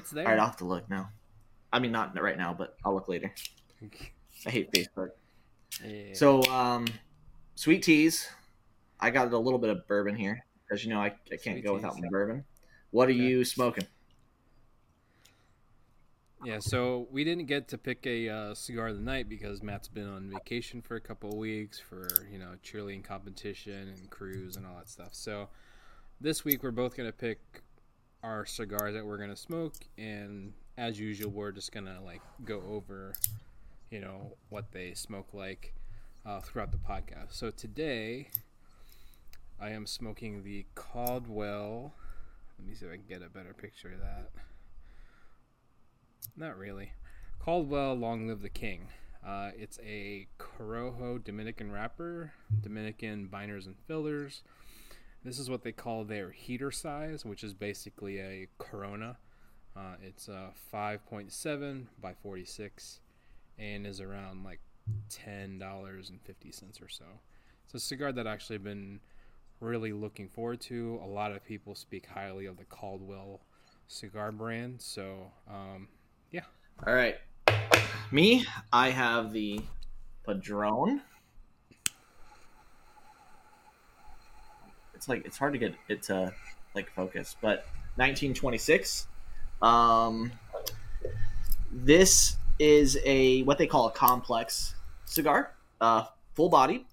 it's there. All right, I'll have to look now. I mean, not right now, but I'll look later. I hate Facebook. Yeah. So, um, sweet teas. I got a little bit of bourbon here because you know I, I can't Sweet go without teas. my bourbon. What are Okay. you smoking? Yeah, so we didn't get to pick a uh, cigar of the night because Matt's been on vacation for a couple of weeks for you know cheerleading competition and cruise and all that stuff. So this week we're both gonna pick our cigars that we're gonna smoke, and as usual we're just gonna like go over you know what they smoke like uh, throughout the podcast. So today I am smoking the Caldwell. Let me see if I can get a better picture of that. Not really. Caldwell Long Live the King. Uh, it's a Corojo Dominican wrapper, Dominican binders and fillers. This is what they call their heater size, which is basically a Corona. Uh, it's a 5.7 by 46 and is around like $10.50 or so. It's a cigar that I've actually been really looking forward to. A lot of people speak highly of the Caldwell cigar brand, so um, yeah. All right, me. I have the Padron. It's like it's hard to get it to like focus, but 1926. Um, this is a what they call a complex cigar, uh, full body.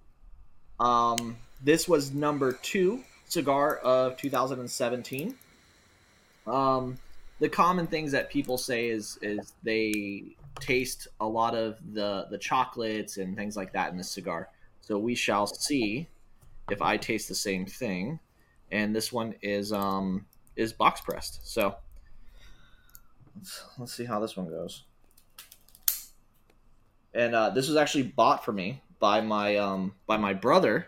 Um, this was number two cigar of 2017. Um, the common things that people say is is they taste a lot of the the chocolates and things like that in this cigar. So we shall see if I taste the same thing. And this one is um is box pressed. So let's, let's see how this one goes. And uh, this was actually bought for me by my um by my brother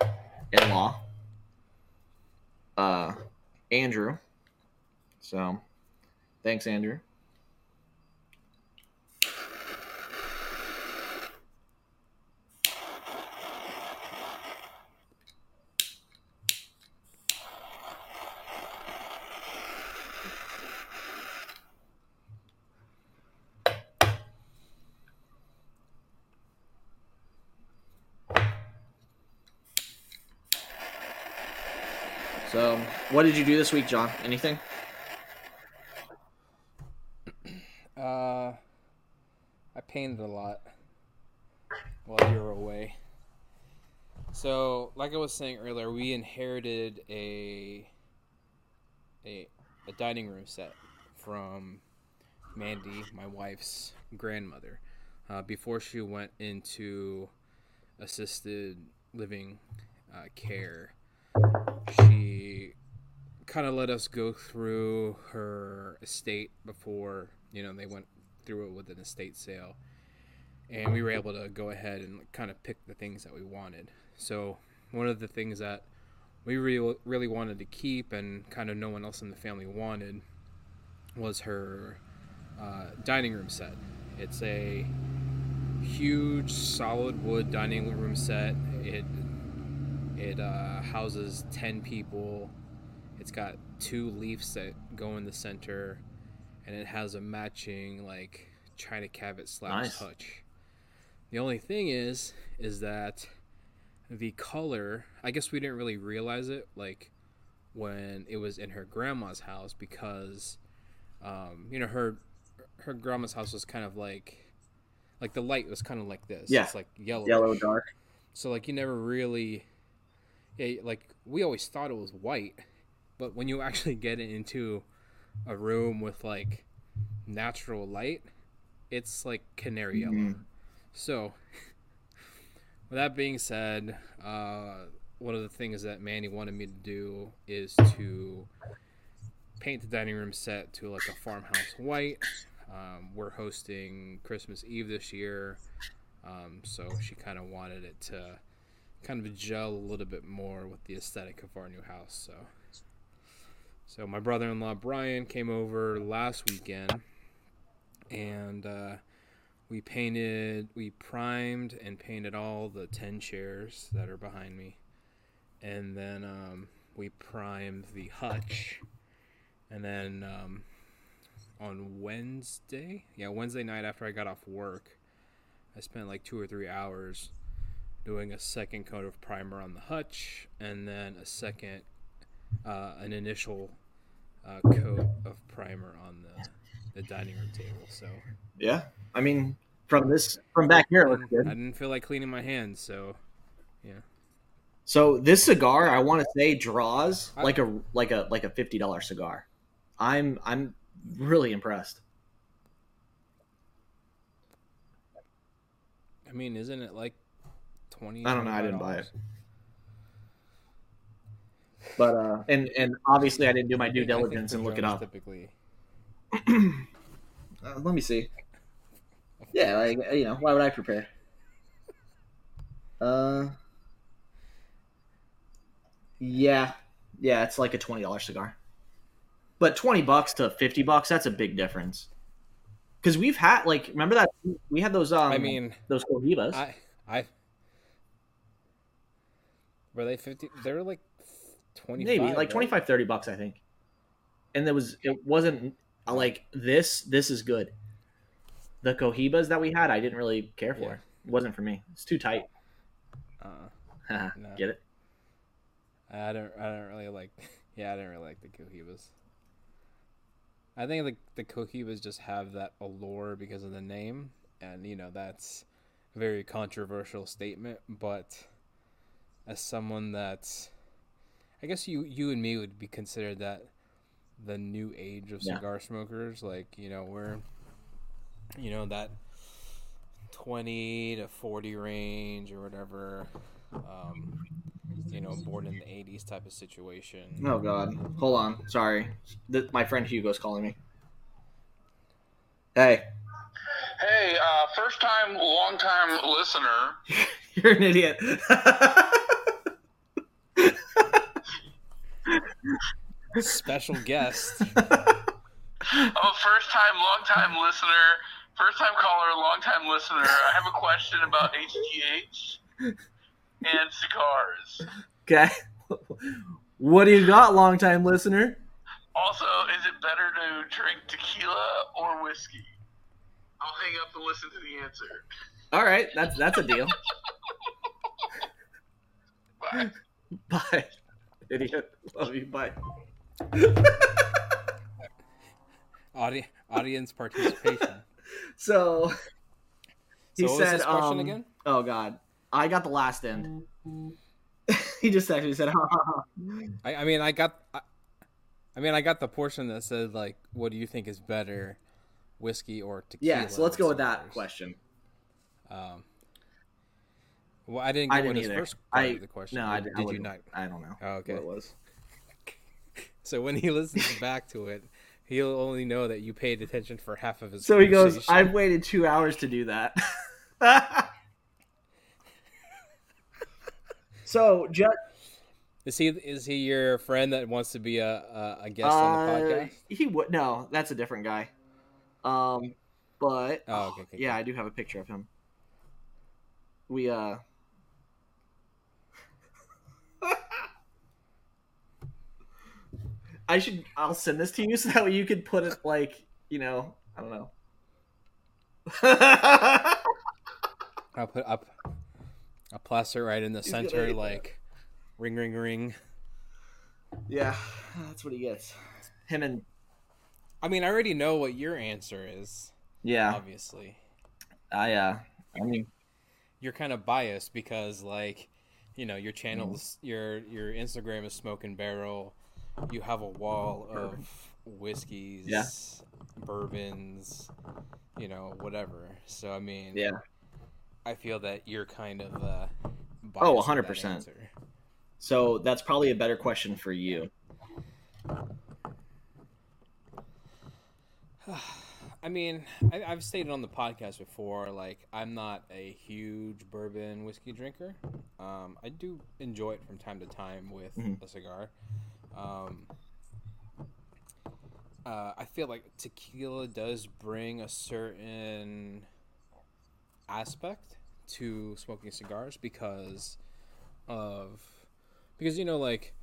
in law, uh, Andrew. So Thanks, Andrew. So, what did you do this week, John? Anything? Uh, I painted a lot while you were away. So, like I was saying earlier, we inherited a a a dining room set from Mandy, my wife's grandmother, uh, before she went into assisted living uh, care. She kind of let us go through her estate before you know they went through it with an estate sale. And we were able to go ahead and kind of pick the things that we wanted. So one of the things that we really really wanted to keep and kind of no one else in the family wanted was her uh, dining room set. It's a huge solid wood dining room set. It it uh, houses 10 people it's got two leaves that go in the center, and it has a matching like China cabinet slash Nice. touch. The only thing is, is that the color. I guess we didn't really realize it like when it was in her grandma's house because, um, you know, her her grandma's house was kind of like, like the light was kind of like this. Yeah. it's like yellow. Yellow dark. So like you never really, yeah, like we always thought it was white, but when you actually get it into a room with like natural light, it's like canary yellow. Mhm. So, with that being said, uh, one of the things that Mandy wanted me to do is to paint the dining room set to like a farmhouse white. Um, we're hosting Christmas Eve this year, um, so she kind of wanted it to kind of gel a little bit more with the aesthetic of our new house. So, so my brother-in-law Brian came over last weekend, and uh, we painted, we primed and painted all the ten chairs that are behind me, and then um, we primed the hutch, and then um, on Wednesday, yeah, Wednesday night after I got off work, I spent like two or three hours doing a second coat of primer on the hutch, and then a second, uh, an initial uh, coat of primer on the the dining room table. So Yeah, I mean, from this from back here, it looks good. I didn't feel like cleaning my hands, so yeah. So this cigar, I want to say, draws I- like a like a like a fifty dollar cigar. I'm I'm really impressed. I mean, isn't it like twenty? I don't know, I didn't buy it. But uh, and and obviously, I didn't do my due think- I think diligence and look it up. Typically, Uh, let me see. Yeah, like you know, why would I prepare? Uh, yeah, yeah, it's like a twenty dollar cigar, but twenty bucks to fifty bucks—that's a big difference. Because we've had like, remember that we had those um, I mean, those Cohibas. I I were they fifty? They were like twenty. maybe like 25 30 bucks i think and there was it wasn't like this this is good the cohibas that we had i didn't really care for Yeah. it wasn't for me it's too tight Uh, No. get it I don't. I don't really like. Yeah, I don't really like the cohibas. I think the the cohibas just have that allure because of the name, and you know that's a very controversial statement. But as someone that's, I guess you you and me would be considered that the new age of Yeah. cigar smokers. Like you know we're, you know that twenty to forty range or whatever. Um, you know, born in the '80s type of situation. oh god hold on sorry Th- my friend hugo's calling me hey Hey, uh, first time, long time listener. you're an idiot Special guest. I'm a first time, long time listener. First time caller, long time listener. I have a question about HGH and cigars. okay what do you got long time listener Also, is it better to drink tequila or whiskey? I'll hang up and listen to the answer. all right that's that's a deal Bye. bye idiot love you bye Audi- audience participation. so he So said um, again? Oh God, I got the last end. he just actually said, ha, ha, ha. I, I mean, I got. I, I mean, I got the portion that said like, "What do you think is better, whiskey or tequila?" "Yeah." So let's go with that question. Um, well, I didn't I didn't what his either. first part I of the question. no, did, I, did I you not? I don't know. Oh, okay. What it was. So when he listens back to it, he'll only know that you paid attention for half of his. So he goes, "I've waited two hours to do that." so just Is he is he your friend that wants to be a a, a guest on the uh, podcast? he would no, that's a different guy. Um, but Oh, okay, okay, yeah, I do have a picture of him. We uh. I should. I'll send this to you so that way you could put it like you know. I don't know. I'll put up. I'll plaster right in the He's center, hate that. like ring, ring, ring. yeah, that's what he gets. Him and I mean, I already know what your answer is. yeah, Obviously, I uh, I mean, you're kind of biased because, like, you know, your Mm-hmm. channels, your your Instagram is Smoke and Barrel. You have a wall of whiskeys, Yeah. bourbons, you know, whatever. So I mean, yeah. I feel that you're kind of uh, Oh, biased with that 100%. So that's probably a better question for you. I mean, I, I've stated on the podcast before, like I'm not a huge bourbon whiskey drinker. Um, I do enjoy it from time to time with Mhm. a cigar. Um, uh, I feel like tequila does bring a certain aspect to smoking cigars because of because you know like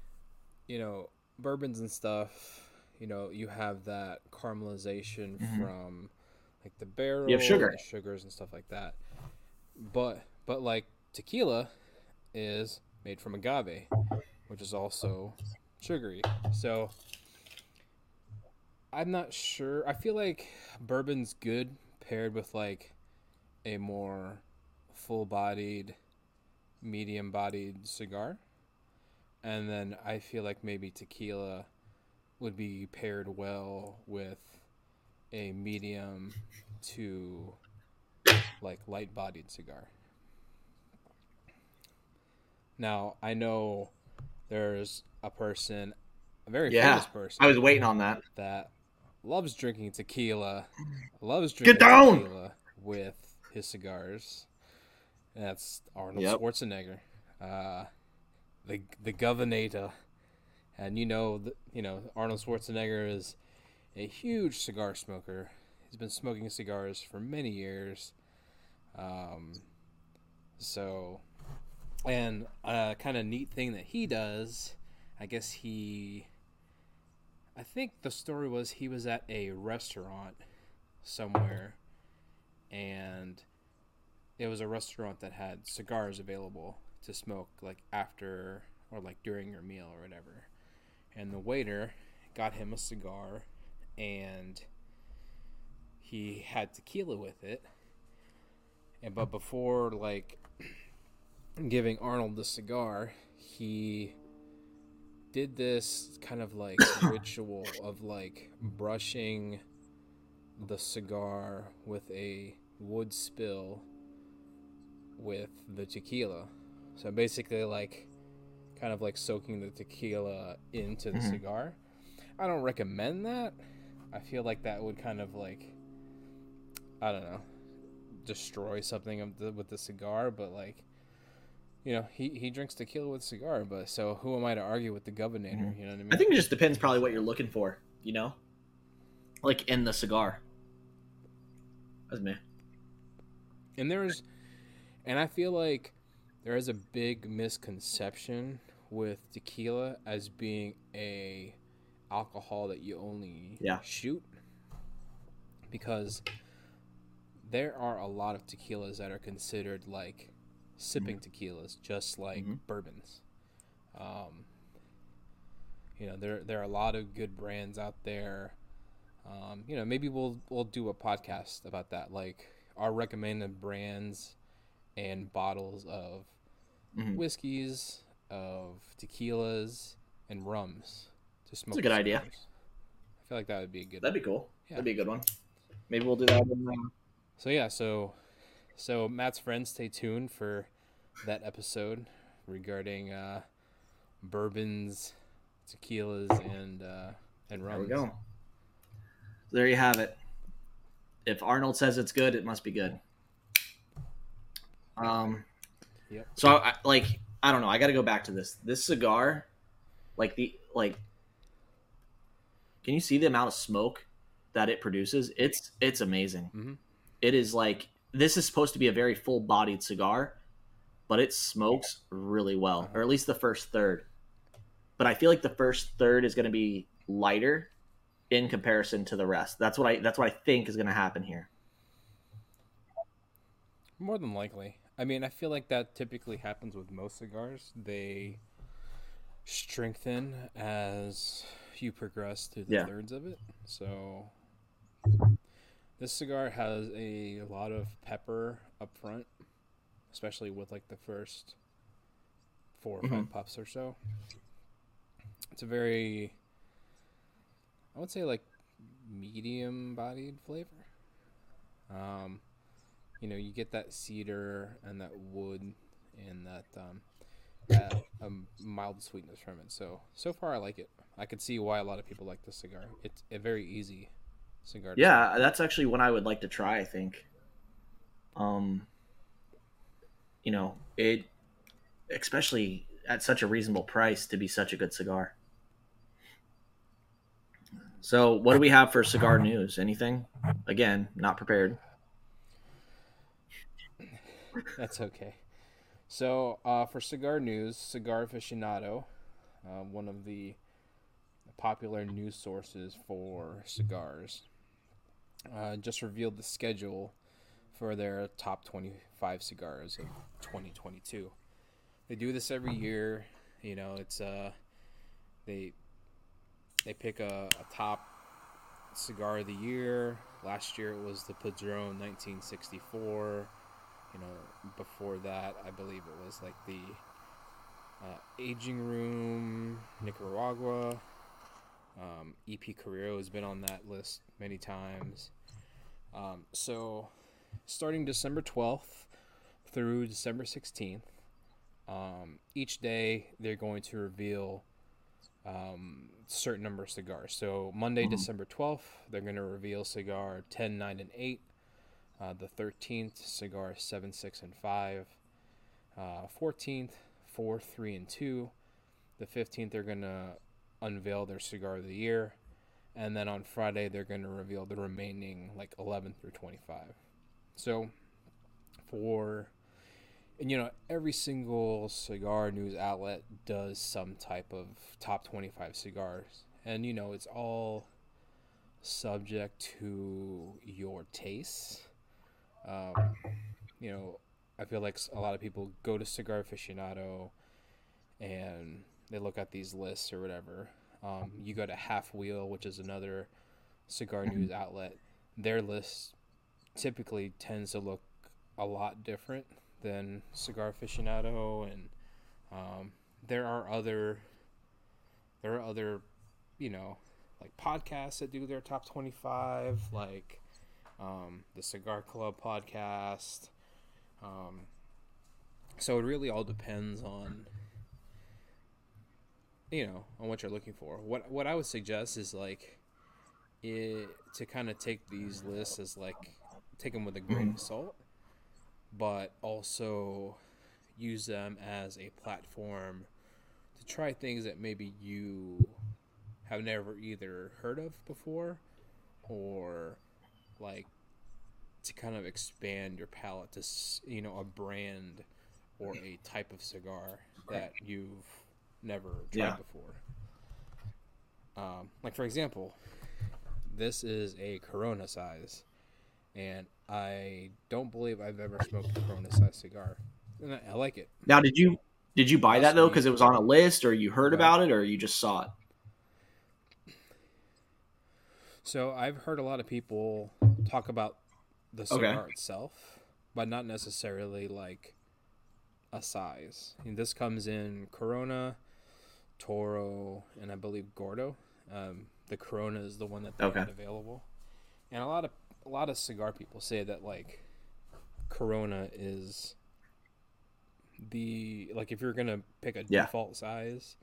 you know bourbons and stuff you know you have that caramelization Mhm. from like the barrel You have sugar. the sugars and stuff like that but but like tequila is made from agave which is also sugary. So i'm not sure. I feel like bourbon's good paired with like a more full-bodied medium-bodied cigar. And then i feel like maybe tequila would be paired well with a medium to like light-bodied cigar. Now i know there's a person a very Yeah, famous person I was waiting on that. that loves drinking tequila, loves Get drinking down! tequila with his cigars. That's Arnold Yep. Schwarzenegger, uh, the the Governator, and you know the, you know Arnold Schwarzenegger is a huge cigar smoker. He's been smoking cigars for many years. Um, so, and a kind of neat thing that he does, I guess he I think the story was he was at a restaurant somewhere and it was a restaurant that had cigars available to smoke like after or like during your meal or whatever. And the waiter got him a cigar and he had tequila with it. And but before like giving Arnold the cigar, he did this kind of like ritual of like brushing the cigar with a wood spill with the tequila. So basically like kind of like soaking the tequila into the Mhm. cigar. I don't recommend that. I feel like that would kind of like I don't know, destroy something of the, with the cigar, but like you know, he, he drinks tequila with cigar, but so who am I to argue with the governor? Mhm. You know what I mean? I think it just depends probably what you're looking for, you know? Like in the cigar. That's me. and there's and I feel like there is a big misconception with tequila as being a alcohol that you only Yeah. shoot because there are a lot of tequilas that are considered like sipping tequilas just like Mhm. bourbons um, you know there there are a lot of good brands out there um, you know maybe we'll we'll do a podcast about that like our recommended brands and bottles of Mhm. whiskeys of tequilas and rums to smoke a good idea. i feel like that would be a good That'd be cool. Yeah. That'd be a good one. Maybe we'll do that. In, uh, So yeah, so so Matt's friends, stay tuned for that episode regarding uh, bourbons, tequilas, and uh, and there rums. we go. There you have it. If Arnold says it's good, it must be good. Um. Yep. So I, like I don't know. I got to go back to this. This cigar, like the like. Can you see the amount of smoke that it produces? It's it's amazing. Mhm. It is like this is supposed to be a very full bodied cigar, but it smokes really well, Uh-huh. or at least the first third. But I feel like the first third is going to be lighter in comparison to the rest. That's what I that's what I think is going to happen here. More than likely. I mean, I feel like that typically happens with most cigars. They strengthen as you progress through the Yeah. thirds of it. So this cigar has a lot of pepper up front, especially with like the first four or five puffs or so. It's a very I would say like medium bodied flavor. Um you know, you get that cedar and that wood and that um, that um, mild sweetness from it. So so far, I like it. I could see why a lot of people like this cigar. It's a very easy cigar. Yeah, that's actually one I would like to try. I think. Um, you know, it, especially at such a reasonable price to be such a good cigar. So, what do we have for cigar news? Anything? Again, not prepared. That's okay. So, uh, for cigar news, Cigar Aficionado, uh, one of the popular news sources for cigars, uh, just revealed the schedule for their top 25 cigars of 2022. They do this every year. You know, it's uh, they they pick a, a top cigar of the year. Last year it was the Padron 1964 you know, before that, I believe it was like the uh, Aging Room, Nicaragua. Um, EP Carrillo has been on that list many times. Um, so, starting December 12th through December 16th, um, each day they're going to reveal um, certain number of cigars. So, Monday, mm-hmm. December 12th, they're going to reveal cigar 10, 9, and 8. Uh, the 13th, cigar 7, 6, and 5. Uh, 14th, 4, 3, and 2. The 15th, they're going to unveil their cigar of the year. And then on Friday, they're going to reveal the remaining like 11 through 25. So for, and you know, every single cigar news outlet does some type of top 25 cigars. And, you know, it's all subject to your tastes um, you know, I feel like a lot of people go to Cigar Aficionado and they look at these lists or whatever. Um, you go to Half Wheel, which is another cigar mm-hmm. news outlet. Their list typically tends to look a lot different than Cigar Aficionado, and um, there are other there are other you know like podcasts that do their top twenty five, like um, the Cigar Club podcast. Um, so it really all depends on you know on what you're looking for. What what I would suggest is like it to kind of take these lists as like take them with a grain of mm-hmm. salt, but also use them as a platform to try things that maybe you have never either heard of before or like to kind of expand your palate to you know a brand or a type of cigar that you've never tried yeah. before. Um, like for example, this is a Corona size, and I don't believe I've ever smoked a Corona size cigar, and I, I like it. Now, did you did you buy that though because it was on a list, or you heard right. about it, or you just saw it? So I've heard a lot of people talk about the cigar okay. itself, but not necessarily like a size. And this comes in Corona, Toro, and I believe Gordo. Um, the Corona is the one that they okay. had available, and a lot of a lot of cigar people say that like Corona is the like if you're gonna pick a yeah. default size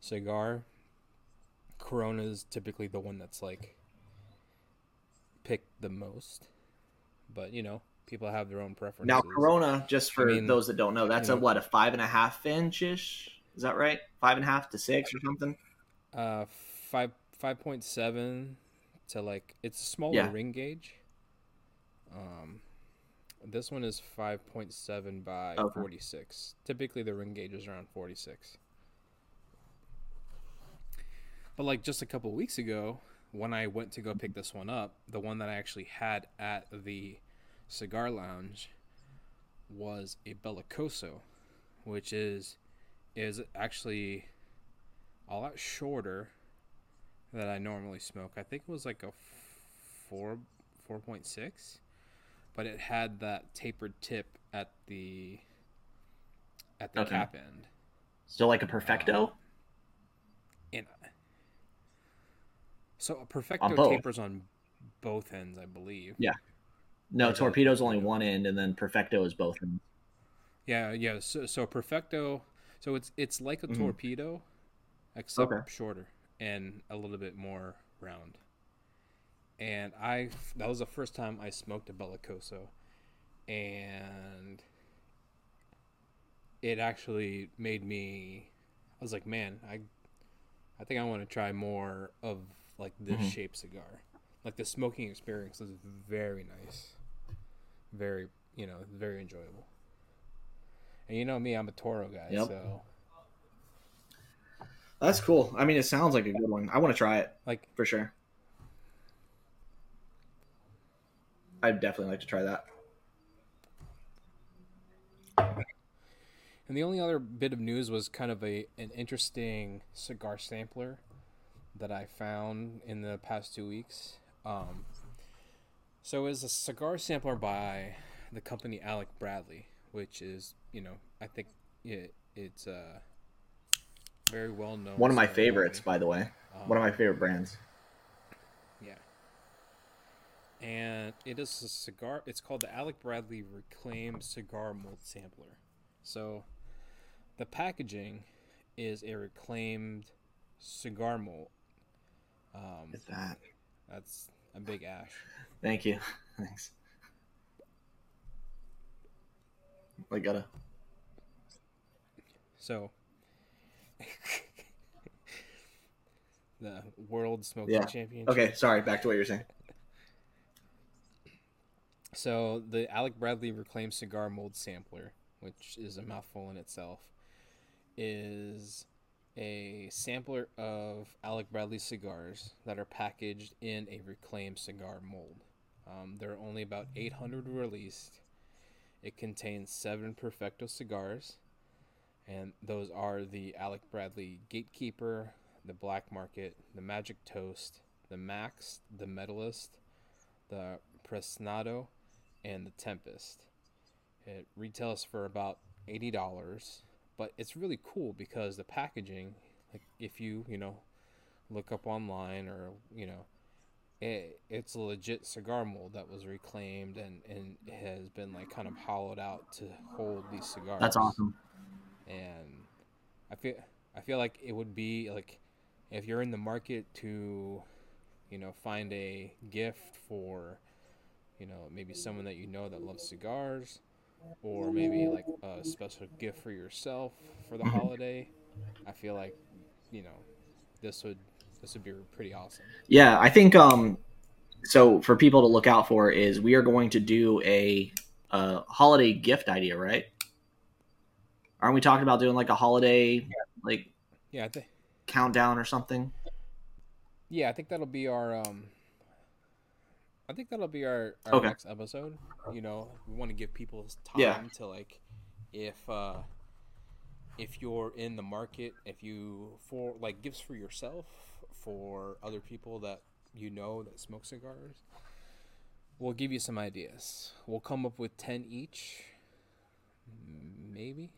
cigar, Corona is typically the one that's like picked the most. But you know, people have their own preferences. Now, Corona, just for I mean, those that don't know, that's a know, what a five and a half inch ish. Is that right? Five and a half to six or something? Uh, five five point seven to like it's a smaller yeah. ring gauge. Um, this one is five point seven by okay. forty six. Typically, the ring gauge is around forty six. But like just a couple weeks ago, when I went to go pick this one up, the one that I actually had at the cigar lounge was a Bellicoso, which is is actually a lot shorter than I normally smoke. I think it was like a four four point six, but it had that tapered tip at the at the okay. cap end. Still like a perfecto. Um, and so a perfecto on tapers on both ends, I believe. Yeah. No, torpedo's only one end, and then perfecto is both ends. Yeah, yeah. So, so perfecto, so it's it's like a mm-hmm. torpedo, except okay. shorter and a little bit more round. and I that was the first time I smoked a Bellicoso, and it actually made me. I was like, man, I, I think I want to try more of like this Mhm. shape cigar. Like the smoking experience is very nice, very you know very enjoyable. And you know me, I'm a Toro guy, Yep. so That's cool. I mean, it sounds like a good one. I want to try it like for sure. I'd definitely like to try that. And the only other bit of news was kind of a an interesting cigar sampler that I found in the past two weeks. Um, so it's a cigar sampler by the company Alec Bradley, which is you know I think it it's uh very well known. One of my favorites, by the way. Um, One of my favorite brands. Yeah. And it is a cigar. It's called the Alec Bradley Reclaim Cigar Mold Sampler. So, the packaging is a reclaimed cigar mold. Um, that. that's a big ash. Thank you. Thanks. I gotta. So, the World Smoking Yeah. Championship. Okay, sorry. Back to what you're saying. So the Alec Bradley Reclaimed Cigar Mold Sampler, which is a mouthful in itself, is a sampler of Alec Bradley cigars that are packaged in a reclaimed cigar mold. Um, there are only about 800 released. It contains seven Perfecto cigars, and those are the Alec Bradley Gatekeeper, the Black Market, the Magic Toast, the Max, the Medalist, the Prensado, and the Tempest. It retails for about eighty dollars, but it's really cool because the packaging, like if you you know look up online or you know, it, it's a legit cigar mold that was reclaimed and and has been like kind of hollowed out to hold these cigars. That's awesome. And I feel I feel like it would be like if you're in the market to you know find a gift for you know maybe someone that you know that loves cigars or maybe like a special gift for yourself for the holiday i feel like you know this would this would be pretty awesome Yeah, I think um so for people to look out for is we are going to do a uh holiday gift idea, right? Aren't we talking about doing like a holiday like yeah i think countdown or something? yeah i think that'll be our um i think that'll be our, our Okay. next episode you know we want to give people time Yeah. to like if uh if you're in the market if you for like gifts for yourself for other people that you know that smoke cigars we'll give you some ideas we'll come up with 10 each maybe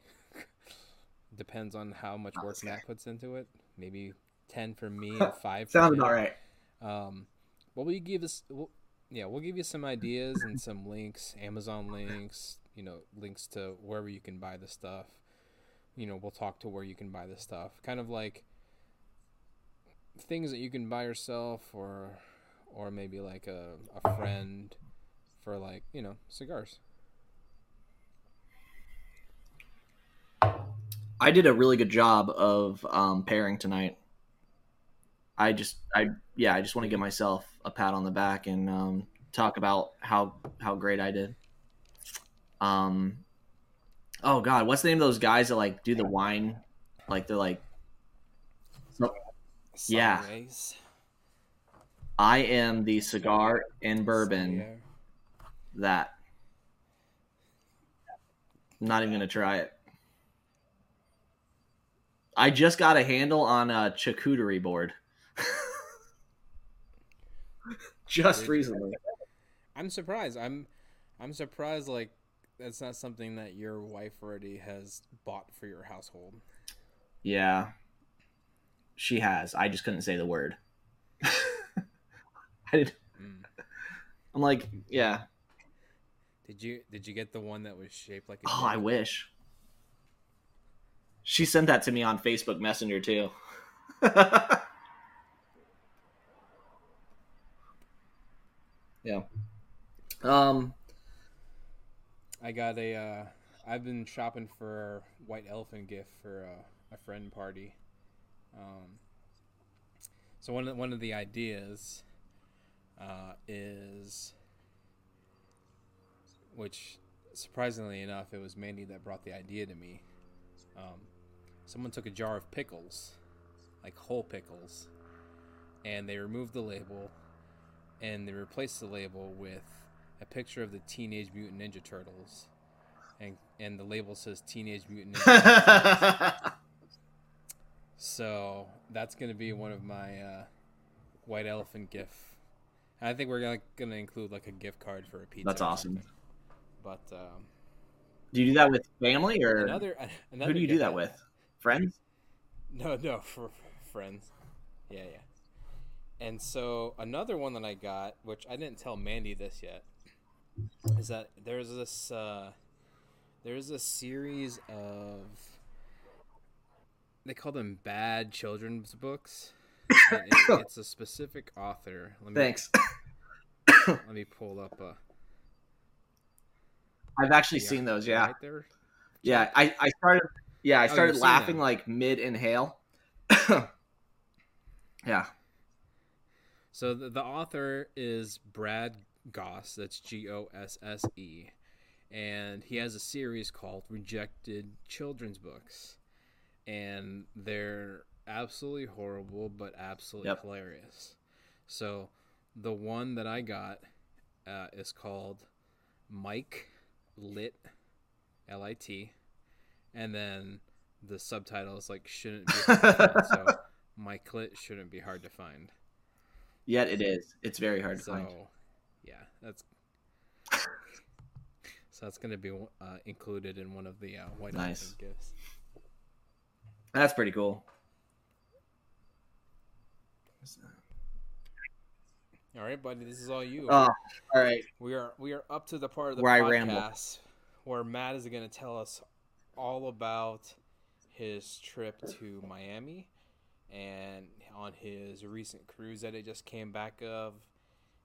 depends on how much work Okay. matt puts into it maybe 10 for me and 5 for Sounds about right. Um, well, we give us, we'll, yeah, we'll give you some ideas and some links, Amazon links, you know, links to wherever you can buy the stuff. You know, we'll talk to where you can buy the stuff, kind of like things that you can buy yourself, or, or maybe like a a friend for like you know cigars. I did a really good job of um, pairing tonight. I just, I yeah, I just want to give myself a pat on the back and um, talk about how how great I did. Um, oh God, what's the name of those guys that like do the wine? Like they're like, Yeah. Sideways, I am the cigar and bourbon that. I'm not even gonna try it. I just got a handle on a charcuterie board. just Did- recently. I'm surprised. I'm I'm surprised like that's not something that your wife already has bought for your household. Yeah. She has. I just couldn't say the word. I did. Mm. I'm like, yeah. Did you did you get the one that was shaped like a Oh, I wish. She sent that to me on Facebook Messenger too. Yeah. Um. I got a. Uh, I've been shopping for a white elephant gift for uh, a friend party. Um, so one of one of the ideas uh, is, which surprisingly enough, it was Mandy that brought the idea to me. Um, someone took a jar of pickles, like whole pickles, and they removed the label, and they replaced the label with a picture of the Teenage Mutant Ninja Turtles, and and the label says Teenage Mutant Ninja. Turtles. So that's gonna be one of my uh, white elephant gift. I think we're gonna gonna include like a gift card for a pizza. That's awesome. But um, Do you do that with family or another, another who do you do that with? Friends? No, no, for friends. Yeah, yeah. And so another one that I got, which I didn't tell Mandy this yet, is that there's this uh, there's a series of they call them bad children's books. It- it's a specific author. Let me, Thanks. Let me pull up. Uh, I've actually yeah, seen those. Yeah. right there. Yeah. I, I started. Yeah, I Oh, started seen laughing like mid inhale. yeah. So the, the author is Brad Gosse. That's G O S S E, and he has a series called Rejected Children's Books, and they're absolutely horrible but absolutely Yep. hilarious. So the one that I got uh, is called Mike Lit, L I T, and then the subtitle is like shouldn't be hard to find. so my clit shouldn't be hard to find. Yet it is. It's very hard to So, find. yeah, that's so that's going to be uh, included in one of the uh, white Nice. gifts. That's pretty cool. All right, buddy, this is all you. Oh, all right. we are we are up to the part of the Where I podcast where Matt is going to tell us all about his trip to Miami and on his recent cruise that he just came back of.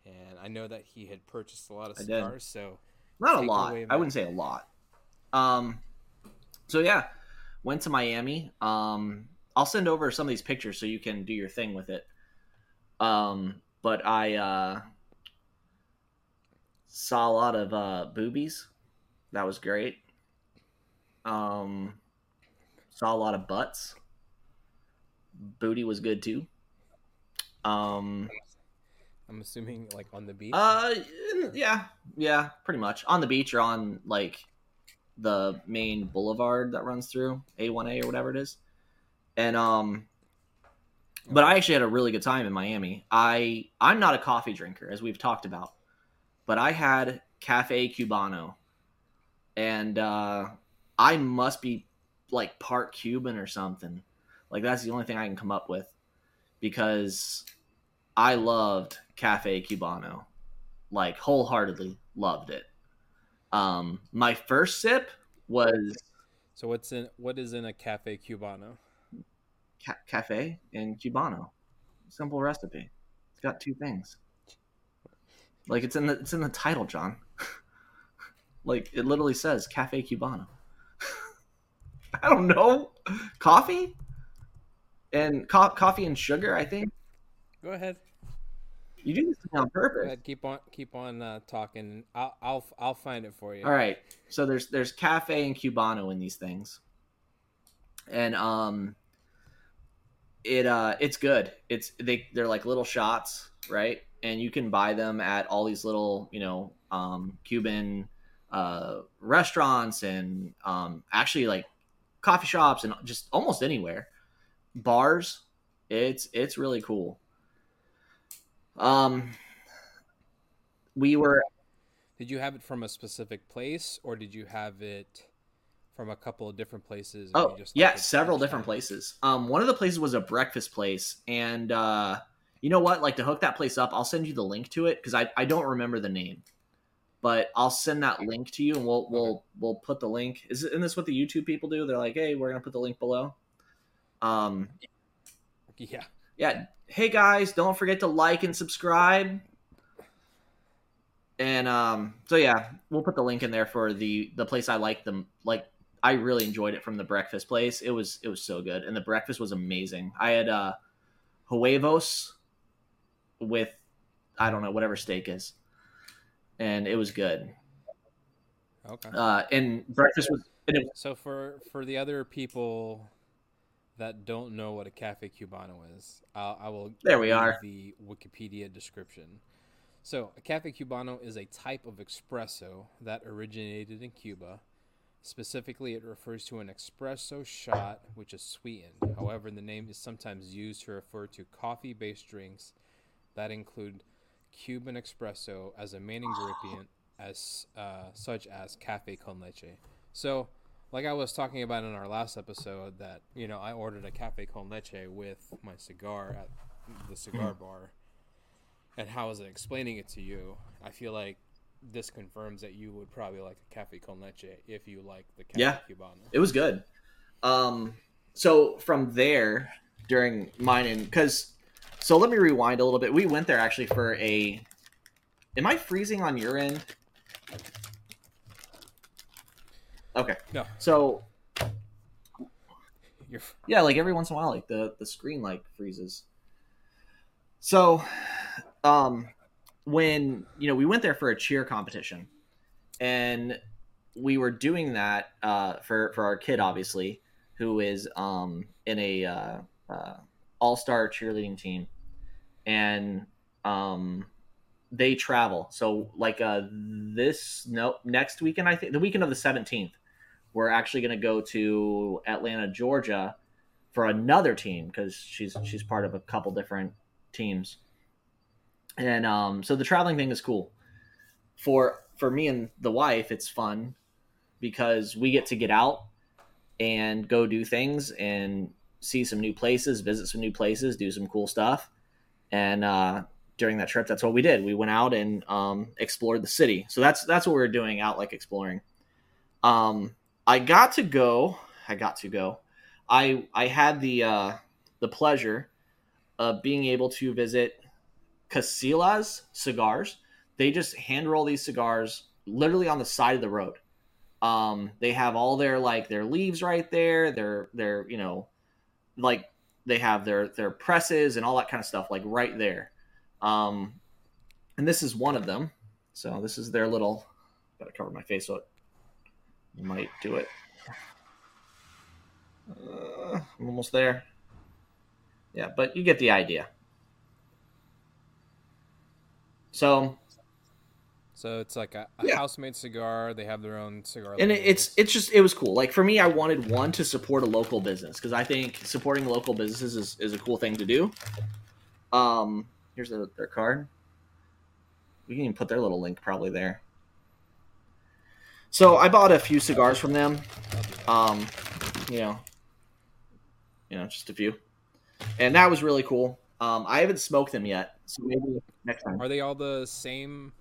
And I know that he had purchased a lot of cigars, so Not a lot. I wouldn't say a lot. Um, so yeah, went to Miami. Um, I'll send over some of these pictures so you can do your thing with it. Um, but I uh, saw a lot of uh, boobies. That was great. Um, saw a lot of butts. Booty was good too. Um, I'm assuming like on the beach. uh, yeah, yeah, pretty much on the beach or on like the main boulevard that runs through A1A or whatever it is. And um, but I actually had a really good time in Miami. I I'm not a coffee drinker as we've talked about, but I had Cafe Cubano, and uh, I must be like part Cuban or something. Like that's the only thing I can come up with because I loved Cafe Cubano, like wholeheartedly loved it. Um, my first sip was So what's in what is in a cafe cubano? ca- cafe and Cubano. Simple recipe. It's got two things. Like it's in the it's in the title, John. like it literally says Cafe Cubano. I don't know. Coffee and co- coffee and sugar. I think Go ahead. you do this on Go purpose. ahead. Keep on keep on uh, talking. I'll I'll I'll find it for you. All right. So there's there's cafe and cubano in these things. And um it uh it's good. It's they they're like little shots, right? And you can buy them at all these little, you know, um Cuban uh restaurants and um actually like coffee shops and just almost anywhere. Bars. It's it's really cool. Um we were Did you have it from a specific place, or did you have it from a couple of different places? Oh, just yeah, several different places. Um, one of the places was a breakfast place, and uh, you know what? Like to hook that place up, I'll send you the link to it because I, I don't remember the name, but I'll send that link to you, and we'll we'll we'll put the link. Is isn't this what the YouTube people do? They're like, hey, we're gonna put the link below. Um, Yeah. yeah. Hey guys, don't forget to like and subscribe. and um, so yeah, we'll put the link in there for the the place I like them. Like I really enjoyed it from the breakfast place. It was it was so good, and the breakfast was amazing. I had uh, huevos with I don't know whatever steak is, and it was good. Okay. Uh, and breakfast was and it, So for for the other people that don't know what a cafe cubano is, I'll, I will. There we are. The Wikipedia description. So a cafe cubano is a type of espresso that originated in Cuba. Specifically, it refers to an espresso shot which is sweetened. However, the name is sometimes used to refer to coffee-based drinks that include Cuban espresso as a main ingredient, as uh, such as cafe con leche. So, like I was talking about in our last episode, that you know I ordered a cafe con leche with my cigar at the cigar bar, and how was I explaining it to you, I feel like this confirms that you would probably like a cafe con leche if you like the cafe Yeah. cubano. it was good. Um, so from there during mine and because so let me rewind a little bit. We went there actually for a. Am I freezing on your end? Okay, No, so you're yeah, like every once in a while, like the the screen like freezes. So, um, when you know we went there for a cheer competition, and we were doing that uh, for for our kid, obviously, who is um in a uh, uh, all star cheerleading team, and um they travel. So like uh this no next weekend, I think the weekend of the seventeenth, we're actually going to go to Atlanta, Georgia, for another team because she's she's part of a couple different teams, and um, so the traveling thing is cool. For for me and the wife, it's fun because we get to get out and go do things and see some new places, visit some new places, do some cool stuff, and uh, during that trip, that's what we did. We went out and um, explored the city. So that's that's what we were doing out, like exploring. Um, I got to go. I got to go. I I had the uh, the pleasure of being able to visit Casilas Cigars. They just hand roll these cigars literally on the side of the road. Um, they have all their like their leaves right there. Their their you know, like they have their their presses and all that kind of stuff like right there. Um, and this is one of them. So this is their little. Gotta cover my face so it might do it. Uh, I'm almost there. Yeah, but you get the idea. So, so it's like a, a Yeah. house-made cigar. They have their own cigar. and labels. it's it's just it was cool. Like for me, I wanted one to support a local business because I think supporting local businesses is, is a cool thing to do. Um, here's their, their card. We can even put their little link probably there. So I bought a few cigars from them. I'll do that. um you know you know just a few and that was really cool um i haven't smoked them yet so maybe next time Are they all the same?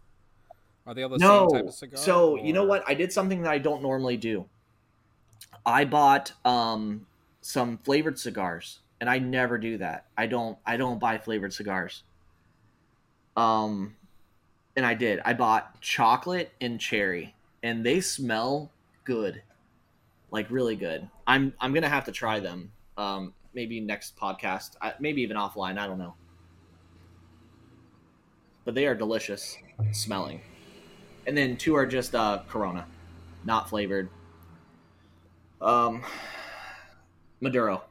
Are they all the no. same type of cigar? so you know what? I did something that i don't normally do. I bought um some flavored cigars and i never do that. I don't i don't buy flavored cigars. Um and i did. I bought chocolate and cherry and they smell good. Like really good. I'm i'm gonna have to try them um maybe next podcast. I, maybe even offline. I don't know. But they are delicious smelling and then two are just uh corona. Not flavored. Um maduro.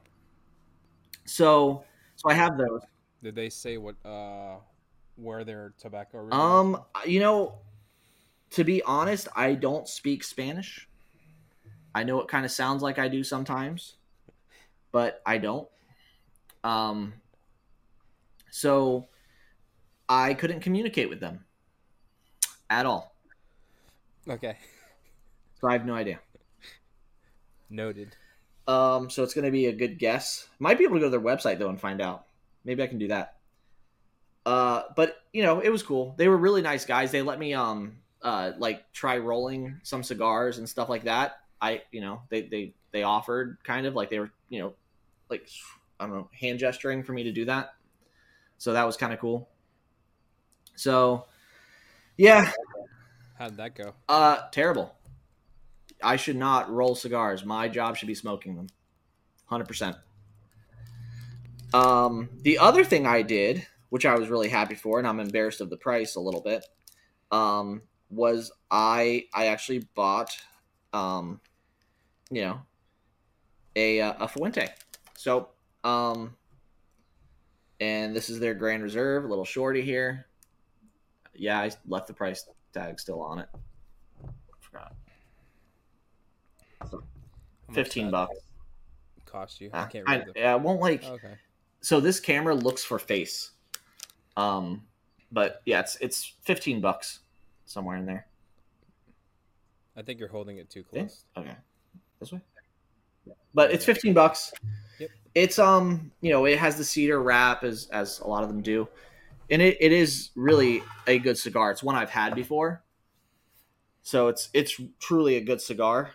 So so i have those. Did they say what uh where their tobacco originated um you know to be honest i don't speak spanish. I know it kind of sounds like i do sometimes but i don't. Um so i couldn't communicate with them at all? Okay, so i have no idea noted. Um, so it's going to be a good guess. Might be able to go to their website though and find out. Maybe I can do that. Uh, but you know, it was cool. They were really nice guys. They let me um uh like try rolling some cigars and stuff like that. I you know they they they offered kind of like they were you know like I don't know hand gesturing for me to do that. So that was kind of cool. So yeah, How did that go? Uh, terrible. I should not roll cigars. My job should be smoking them. 100%. Um, the other thing I did, which I was really happy for, and I'm embarrassed of the price a little bit, um, was I I actually bought, um, you know, a uh, a Fuente. So, um, and this is their Grand Reserve, a little shorty here. Yeah, I left the price tag still on it. Forgot. How Fifteen bucks. Cost you? I Uh, can't I, read the. yeah, I won't like. Okay. So this camera looks for face. Um, but yeah, it's it's fifteen bucks somewhere in there. I think you're holding it too Yeah? close. Okay, this way. But it's fifteen bucks. Yep. It's um, you know, it has the cedar wrap as as a lot of them do, and it, it is really a good cigar. It's one I've had before, so it's it's truly a good cigar.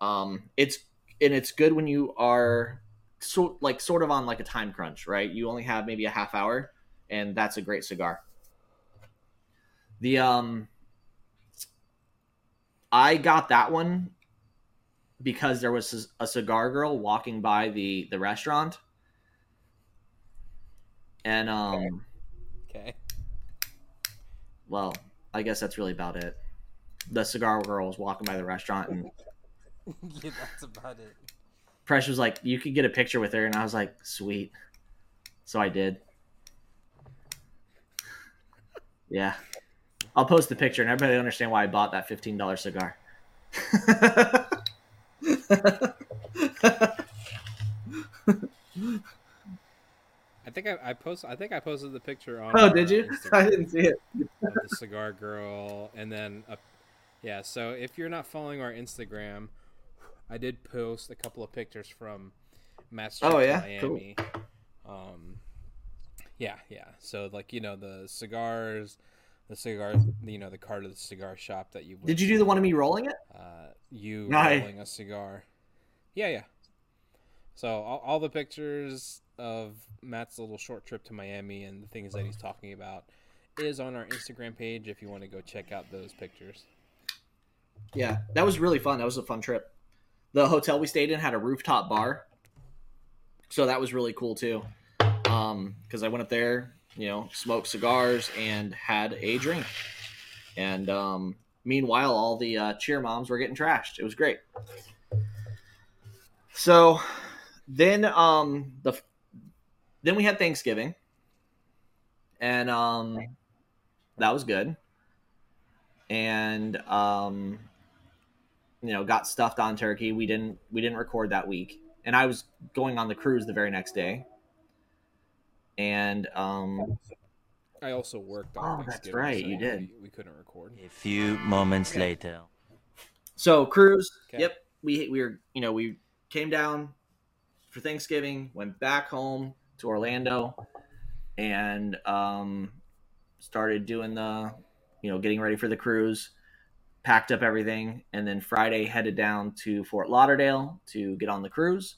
Um, it's and it's good when you are so like sort of on like a time crunch, right? You only have maybe a half hour, and that's a great cigar. The um, I got that one because there was a cigar girl walking by the the restaurant, and um. Well, I guess that's really about it. The cigar girl was walking by the restaurant, and yeah, that's about it. Presh was like, "You could get a picture with her," and I was like, "Sweet." So I did. Yeah, I'll post the picture, and everybody understand why I bought that fifteen dollar cigar. I think I, I post. I think I posted the picture on. oh, did you? Instagram I didn't see it. the cigar girl, and then a, yeah. So if you're not following our Instagram, I did post a couple of pictures from trip Oh, yeah? Miami. Um, yeah, yeah. So like you know the cigars, the cigar, you know the card of the cigar shop that you. Did you do the one of me rolling it? Uh, you Nice. rolling a cigar. Yeah, yeah. So all, all the pictures of Matt's little short trip to Miami and the things that he's talking about is on our Instagram page if you want to go check out those pictures. Yeah, that was really fun. That was a fun trip. The hotel we stayed in had a rooftop bar, so that was really cool too. Um, because I went up there, you know, smoked cigars and had a drink, and um, meanwhile, all the uh, cheer moms were getting trashed. It was great. So, then um the then we had Thanksgiving, and um that was good, and um you know got stuffed on turkey we didn't we didn't record that week and i was going on the cruise the very next day and um I also worked on Oh, that's right, so you did. We, we couldn't record. A few moments later. so cruise Okay. yep we we were you know we came down for thanksgiving went back home to orlando and um started doing the you know getting ready for the cruise packed up everything and then friday headed down to fort lauderdale to get on the cruise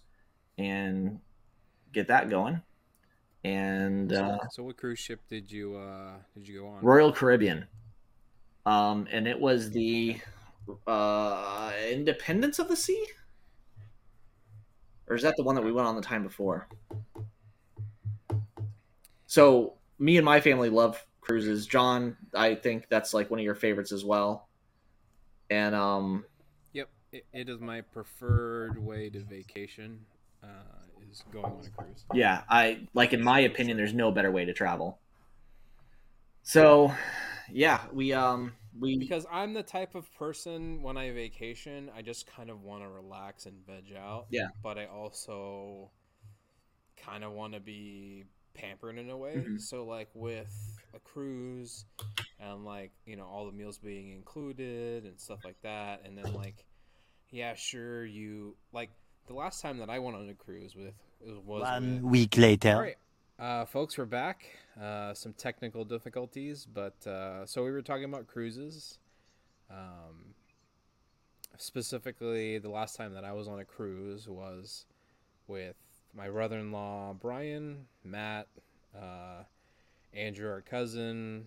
and get that going and uh, So what cruise ship did you uh did you go on? Royal Caribbean. Um, and it was the uh, Independence of the Sea, or is that the one that we went on the time before? So me and my family love cruises. John, I think that's like one of your favorites as well. And um, Yep, it, it is my preferred way to vacation. Uh, is going on a cruise. yeah, I like in my opinion, there's no better way to travel. So, yeah, we um we Because I'm the type of person when I vacation, I just kind of want to relax and veg out. Yeah. But I also kind of want to be pampered in a way. Mhm. So like with a cruise and like, you know, all the meals being included and stuff like that and then like yeah, sure you like the last time that I went on a cruise with it was One with week later. all right, uh, folks, we're back. Uh, some technical difficulties, but uh, so we were talking about cruises. Um, specifically, the last time that I was on a cruise was with my brother-in-law Brian, Matt, uh, Andrew, our cousin,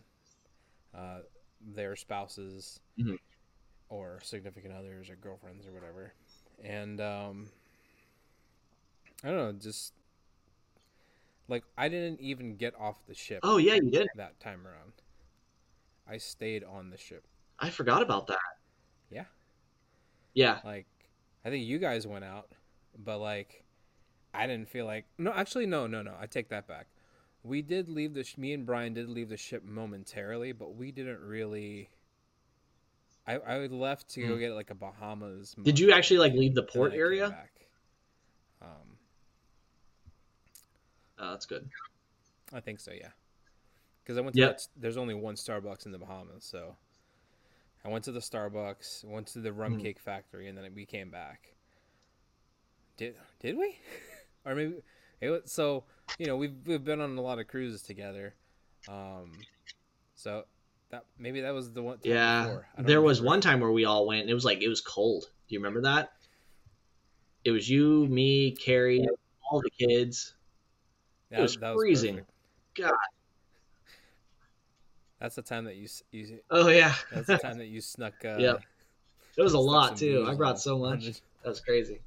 uh, their spouses Mhm. or significant others or girlfriends or whatever. And um, I don't know, just like I didn't even get off the ship Oh yeah, you did. that time around. I stayed on the ship. I forgot about that. Yeah. Yeah. Like, I think you guys went out, but like, I didn't feel like. No, actually, no, no, no. I take that back. We did leave the. sh- Me and Brian did leave the ship momentarily, but we didn't really. I I left to go Hmm. get like a Bahamas. Did you actually like leave the port then I came area? Um, Oh, that's good. I think so, yeah. Because I went to Yep. that, there's only one Starbucks in the Bahamas, so I went to the Starbucks, went to the rum Mhm. cake factory, and then we came back. Did did we? or maybe it was, so you know we've we've been on a lot of cruises together, um, so that maybe that was the one. Yeah. There was remember. one time where we all went and it was like it was cold. Do you remember that? It was you, me, Carrie, all the kids. That, was that freezing. perfect. God. That's the time that you you. Oh yeah. That's the time that you snuck. Uh, Yep. It was a lot too. I brought so much. That was crazy.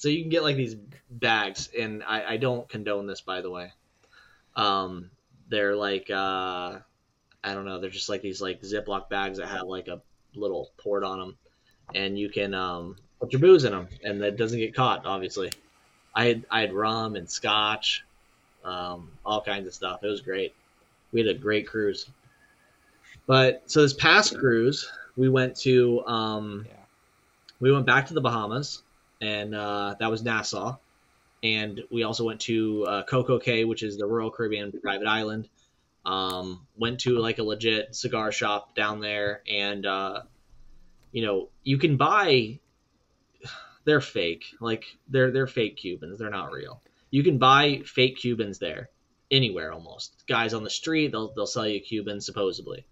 So you can get like these bags, and I, I don't condone this, by the way. Um, they're like uh, I don't know, they're just like these like Ziploc bags that have like a little port on them, and you can um put your booze in them, and that doesn't get caught. Obviously, I had I had rum and scotch, um, all kinds of stuff. It was great. We had a great cruise. But so this past cruise, we went to um, Yeah. we went back to the Bahamas, and uh, that was Nassau. And we also went to uh, Coco Cay, which is the Royal Caribbean private island. Um, went to like a legit cigar shop down there, and uh, you know you can buy. They're fake, like they're they're fake Cubans. They're not real. You can buy fake Cubans there, anywhere almost. Guys on the street, they'll they'll sell you Cubans supposedly.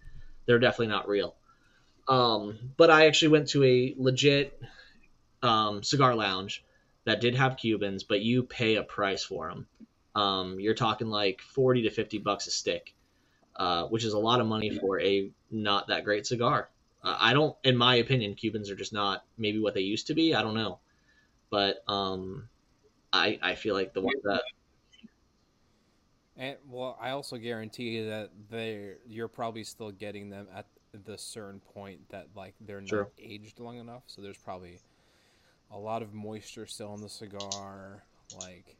They're definitely not real. Um, but I actually went to a legit um, cigar lounge that did have Cubans, but you pay a price for them. Um, you're talking like forty to fifty bucks a stick, uh, which is a lot of money for a not that great cigar. Uh, I don't, in my opinion, Cubans are just not maybe what they used to be. I don't know, but um, I I feel like the one that And well, I also guarantee you that they you're probably still getting them at the certain point that like they're not aged long enough. So there's probably a lot of moisture still in the cigar. Like,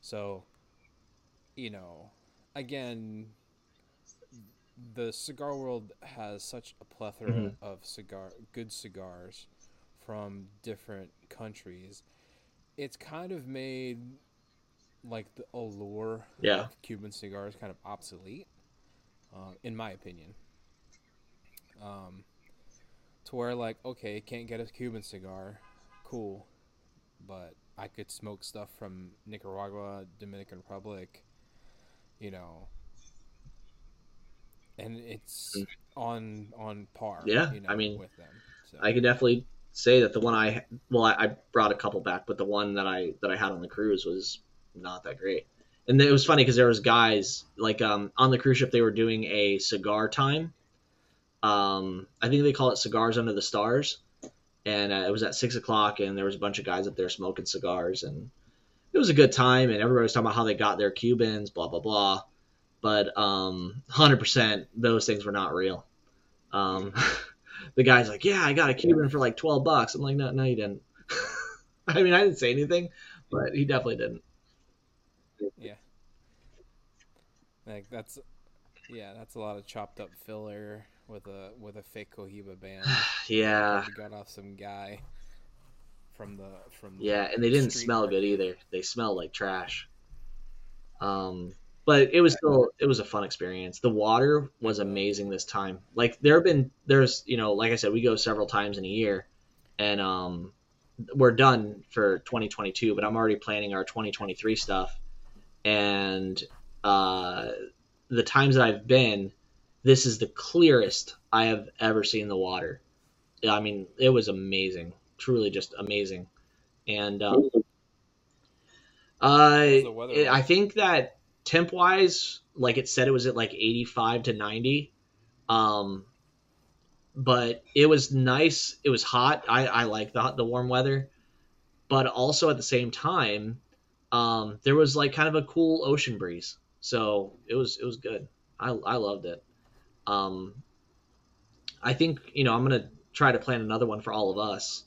so you know, again, the cigar world has such a plethora Mhm. of cigar good cigars from different countries. It's kind of made like the allure Yeah. of Cuban cigars kind of obsolete, um, in my opinion. Um, to where like, okay, can't get a Cuban cigar, cool, but I could smoke stuff from Nicaragua, Dominican Republic, you know, and it's on on par. Yeah, you know, I mean, with them. So. I could definitely say that the one I well I, I brought a couple back, but the one that I that I had on the cruise was not that great. And it was funny because there was guys like um, on the cruise ship they were doing a cigar time. Um, I think they call it cigars under the stars, and uh, it was at six o'clock, and there was a bunch of guys up there smoking cigars, and it was a good time, and everybody was talking about how they got their Cubans, blah blah blah. But um, hundred percent, those things were not real. Um, the guy's like, "Yeah, I got a Cuban for like twelve bucks." I'm like, "No, no, you didn't." I mean, I didn't say anything, but he definitely didn't. Yeah, like that's, yeah, that's a lot of chopped up filler with a with a fake Cohiba band. Yeah, got off some guy from the from the yeah, and they didn't smell good either. They smelled like trash. Um, but it was still it was a fun experience. The water was amazing this time. Like there have been there's you know like I said we go several times in a year, and um, we're done for 2022. But I'm already planning our 2023 stuff, and uh, the times that I've been, this is the clearest I have ever seen the water. I mean, it was amazing, truly just amazing, and uh, uh, How's the weather it- I think that temp wise, like it said, it was at like 85 to 90. Um, but it was nice. It was hot. I, I like the the warm weather, but also at the same time, um, there was like kind of a cool ocean breeze. So it was it was good. I I loved it. Um, I think you know I'm gonna try to plan another one for all of us,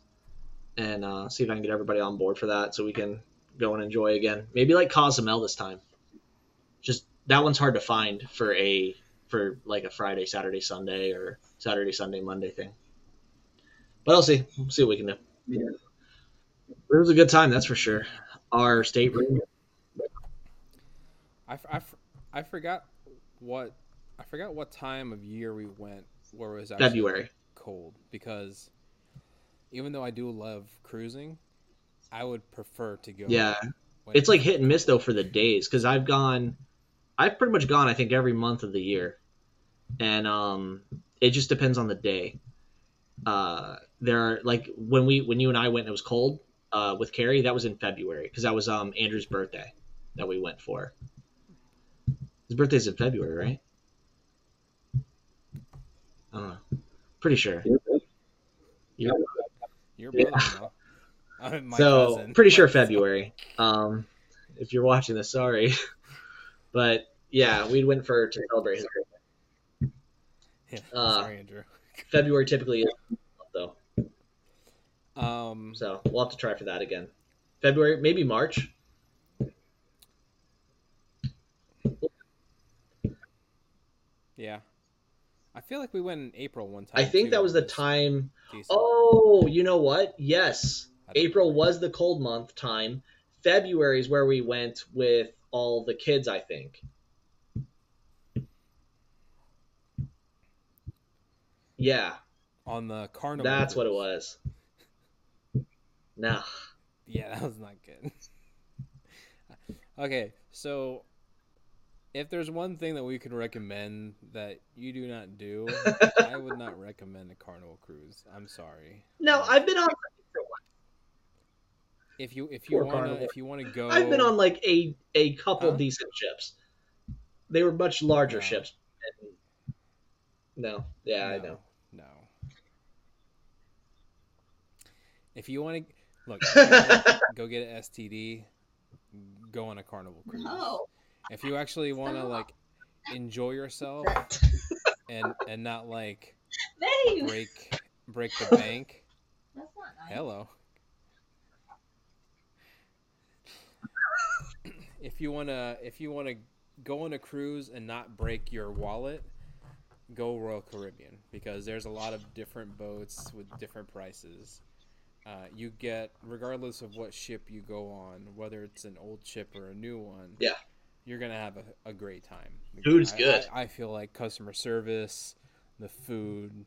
and uh, see if I can get everybody on board for that, so we can go and enjoy again. Maybe like Cozumel this time. Just that one's hard to find for a for like a Friday, Saturday, Sunday, or Saturday, Sunday, Monday thing. But I'll see. We'll see what we can do. Yeah. It was a good time, that's for sure. Our state room. I, I, I forgot what I forgot what time of year we went where it was actually February. cold because even though I do love cruising, I would prefer to go. Yeah. It's like hit and miss though for the days because I've gone, I've pretty much gone I think every month of the year, and um, it just depends on the day. Uh, there are like when we when you and I went and it was cold uh, with Carrie that was in February because that was um Andrew's birthday that we went for. His birthday's in February, right? I don't know. Pretty sure. your Yeah. brother, though. Uh, my so cousin. pretty sure February. Um, if you're watching this, sorry, but yeah, we went for to celebrate his birthday. Yeah, uh, sorry, Andrew. February typically is though, Um, so we'll have to try for that again. February, maybe March. yeah, I feel like we went in April one time. I think too. that was the time. decent. Oh, you know what? Yes, April was the cold month time. February is where we went with all the kids. I think. Yeah, on the carnival. that's what it was. No. Yeah, that was not good. okay, so if there's one thing that we can recommend that you do not do, I would not recommend a carnival cruise. I'm sorry. No, um, I've been on. If you if you Poor wanna Carnival. if you wanna go, I've been on like a a couple Huh? decent ships. They were much larger No. ships. No, yeah, I know. No. If you want to look, if you wanna go get an STD. Go on a carnival cruise. No. If you actually want to like enjoy yourself and and not like Babe. break break the bank. That's not nice. Hello. if you wanna if you wanna go on a cruise and not break your wallet, go Royal Caribbean because there's a lot of different boats with different prices. Uh, you get regardless of what ship you go on, whether it's an old ship or a new one. Yeah. You're gonna have a, a great time. Food's I- good. I, I feel like customer service, the food,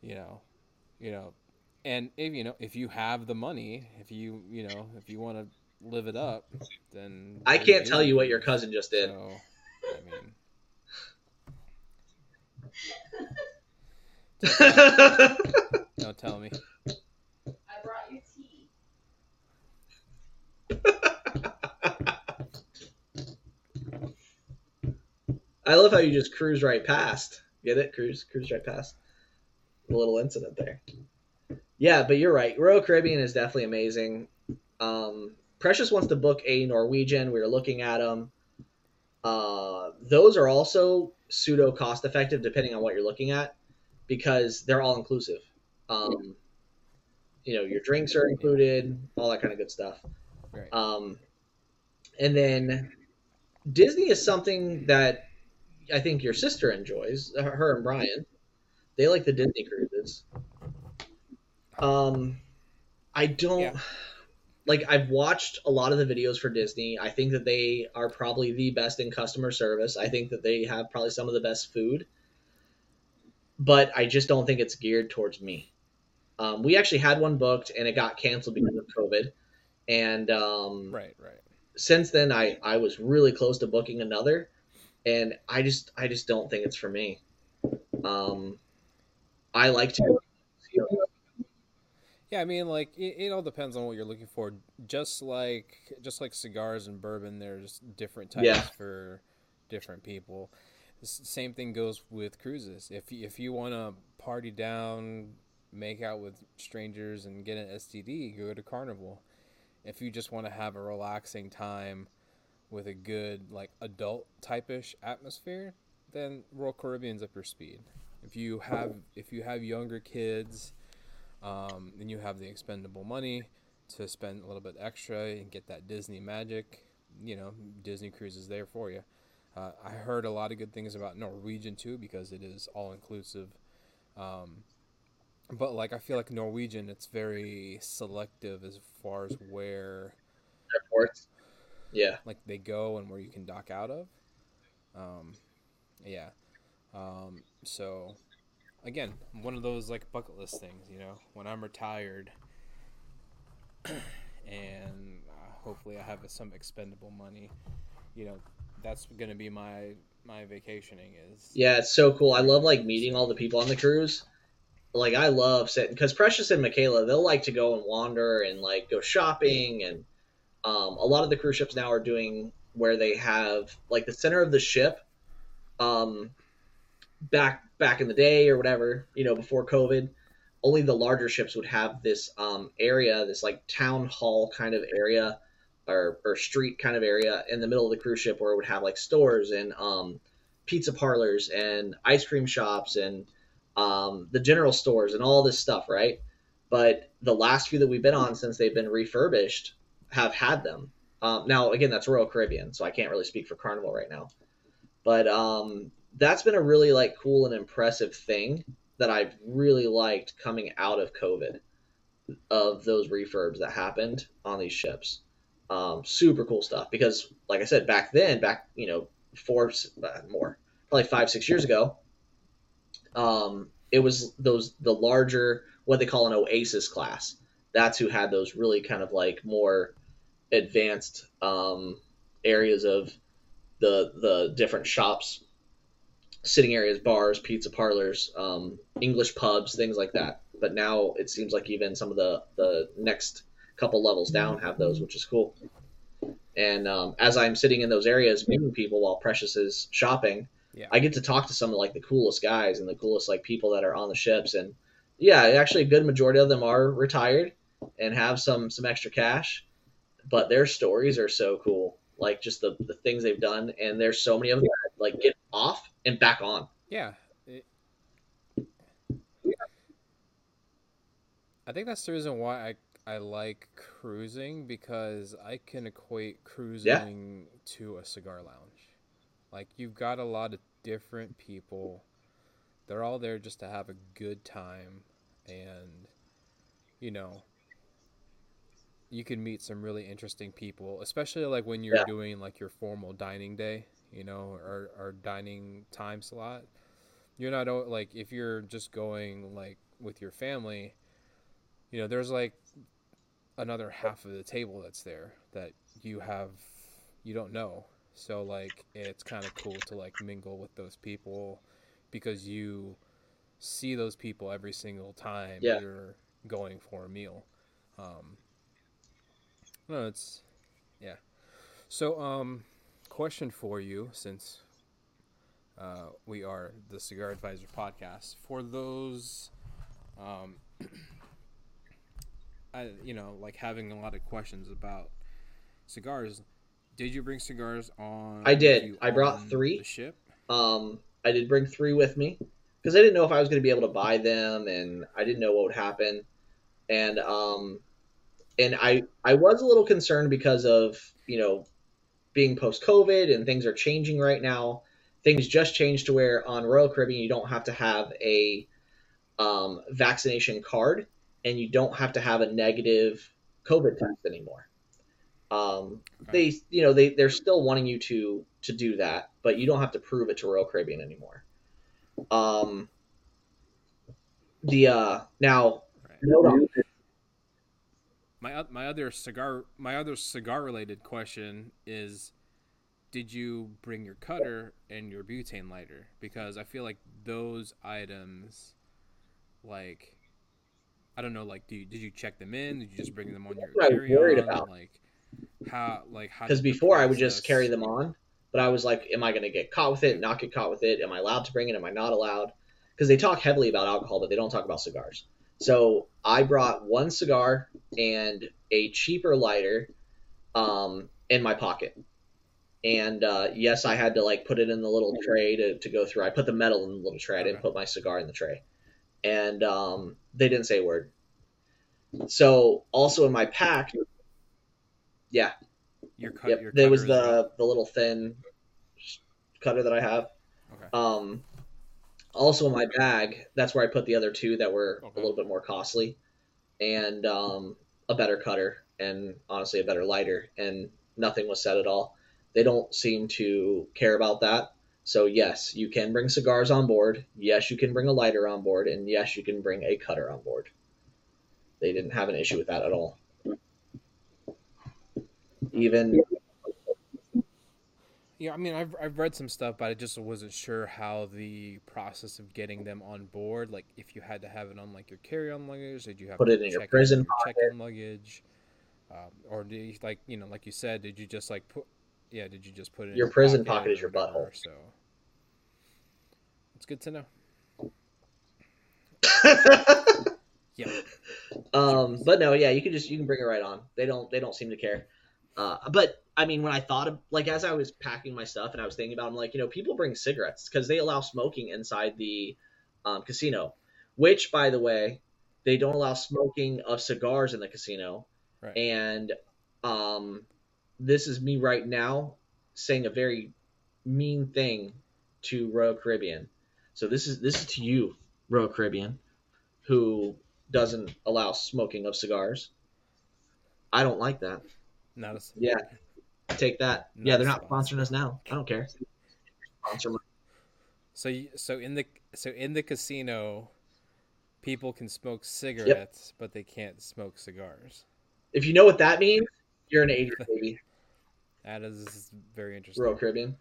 you know, you know, and if you know if you have the money, if you you know if you want to live it up, then I can't to tell you what your cousin just did. So, I mean, don't tell me. I brought you tea. I love how you just cruise right past. Get it? Cruise, cruise right past. A little incident there. Yeah, but you're right. Royal Caribbean is definitely amazing. Um, Precious wants to book a Norwegian. We were looking at them. Uh, those are also pseudo cost effective, depending on what you're looking at, because they're all inclusive. Um, you know, your drinks are included, all that kind of good stuff. Right. Um, and then Disney is something that I think your sister enjoys. her- Her and Brian, they like the Disney cruises. Um, I don't Yeah. like. I've watched a lot of the videos for Disney. I think that they are probably the best in customer service. I think that they have probably some of the best food, but I just don't think it's geared towards me. Um, we actually had one booked and it got canceled because of COVID, and um, Right. Right. since then I, I was really close to booking another and I just I just don't think it's for me. Um I like to Yeah, I mean, like it, it all depends on what you're looking for. Just like just like cigars and bourbon, there's different types Yeah. for different people. Same thing goes with cruises. If you, if you want to party down, make out with strangers, and get an STD, go to Carnival. If you just want to have a relaxing time with a good like adult type-ish atmosphere, then Royal Caribbean's up your speed. If you have if you have younger kids, um, then you have the expendable money to spend a little bit extra and get that Disney magic. You know, Disney Cruise is there for you. Uh, I heard a lot of good things about Norwegian too because it is all inclusive. Um, but like I feel like Norwegian, it's very selective as far as where Airports. Yeah. like they go and where you can dock out of. Um, yeah. Um, so again, one of those like bucket list things, you know, when I'm retired and uh, hopefully I have some expendable money, you know, that's going to be my my vacationing is Yeah, it's so cool. I love like meeting all the people on the cruise. Like I love sitting because Precious and Michaela they'll like to go and wander and like go shopping and um, a lot of the cruise ships now are doing where they have like the center of the ship um, back back in the day or whatever you know before COVID only the larger ships would have this um, area this like town hall kind of area or, or street kind of area in the middle of the cruise ship where it would have like stores and um, pizza parlors and ice cream shops and um, the general stores and all this stuff, right? But the last few that we've been on since they've been refurbished have had them. Um, now, again, that's Royal Caribbean, so I can't really speak for Carnival right now. But um, that's been a really like cool and impressive thing that I've really liked coming out of COVID of those refurbs that happened on these ships. Um, super cool stuff because, like I said, back then, back you know, four uh, more, probably five six years ago, um, it was those the larger what they call an Oasis class. That's who had those really kind of like more advanced um, areas of the the different shops, sitting areas, bars, pizza parlors, um, English pubs, things like that. But now it seems like even some of the the next couple levels down have those, which is cool. And um, as I'm sitting in those areas meeting people while Precious is shopping, Yeah. I get to talk to some of like the coolest guys and the coolest like people that are on the ships. And yeah, actually, a good majority of them are retired and have some some extra cash, but their stories are so cool. Like just the the things they've done, and there's so many of them that like get off and back on. Yeah. It, I think that's the reason why I I like cruising because I can equate cruising to a cigar lounge. Like you've got a lot of different people. They're all there just to have a good time and you know you can meet some really interesting people, especially like when you're Yeah. doing like your formal dining day, you know, or, or dining time slot. You're not like if you're just going like with your family, you know, there's like another half of the table that's there that you have you don't know. So like it's kind of cool to like mingle with those people because you see those people every single time Yeah. you're going for a meal. Um, no, it's yeah. So um, question for you since uh, we are the Cigar Advisor podcast for those um, I, you know, like having a lot of questions about cigars. Did you bring cigars on? I did. I brought three. Ship. Um, I did bring three with me because I didn't know if I was going to be able to buy them, and I didn't know what would happen. And um, and I I was a little concerned because of you know being post COVID and things are changing right now. Things just changed to where on Royal Caribbean you don't have to have a um, vaccination card, and you don't have to have a negative COVID test anymore. Um, they you know they they're still wanting you to to do that but you don't have to prove it to royal caribbean anymore um the uh now Right. note on- My my other cigar my other cigar related question is, did you bring your cutter and your butane lighter? Because I feel like those items, like, I don't know, like, do you, did you check them in? Did you just bring them on your That's what I was carry on? about. Like, how like how? because before i would just carry them on but I was like, am I going to get caught with it? Not get caught with it? Am I allowed to bring it? Am I not allowed? Because they talk heavily about alcohol, but they don't talk about cigars. So I brought one cigar and a cheaper lighter um, in my pocket. And uh, yes, I had to like put it in the little tray to, to go through. I put the metal in the little tray. I didn't Okay. put my cigar in the tray. And um, they didn't say a word. So also in my pack, yeah, Your cut. yep, your there was the the little thin cutter that I have. Okay. Um, also in my bag, that's where I put the other two that were Okay. a little bit more costly, and um, a better cutter, and honestly a better lighter, and nothing was said at all. They don't seem to care about that. So yes, you can bring cigars on board. Yes, you can bring a lighter on board, and yes, you can bring a cutter on board. They didn't have an issue with that at all. Even Yeah, I mean, I've I've read some stuff, but I just wasn't sure how the process of getting them on board. Like, if you had to have it on like your carry-on luggage, did you have to Put it in your prison your pocket. check-in luggage, um, or do you like you know, like you said, did you just like put? Yeah, did you just put it? in Your prison pocket or is your whatever? butthole. So it's good to know. Yeah. um, but no, yeah, you can just you can bring it right on. They don't they don't seem to care. Uh, but I mean, when I thought of like as I was packing my stuff and I was thinking about, it, I'm like, you know, people bring cigarettes because they allow smoking inside the um, casino, which by the way, they don't allow smoking of cigars in the casino. Right. And um, this is me right now saying a very mean thing to Royal Caribbean. So this is this is to you, Royal Caribbean, who doesn't allow smoking of cigars. I don't like that. Not a Yeah, take that. Not yeah, they're not sponsoring us now. I don't care. Sponsor my- So you, so in the so in the casino, people can smoke cigarettes, but they can't smoke cigars. If you know what that means, you're an idiot, baby. That is very interesting. Royal Caribbean.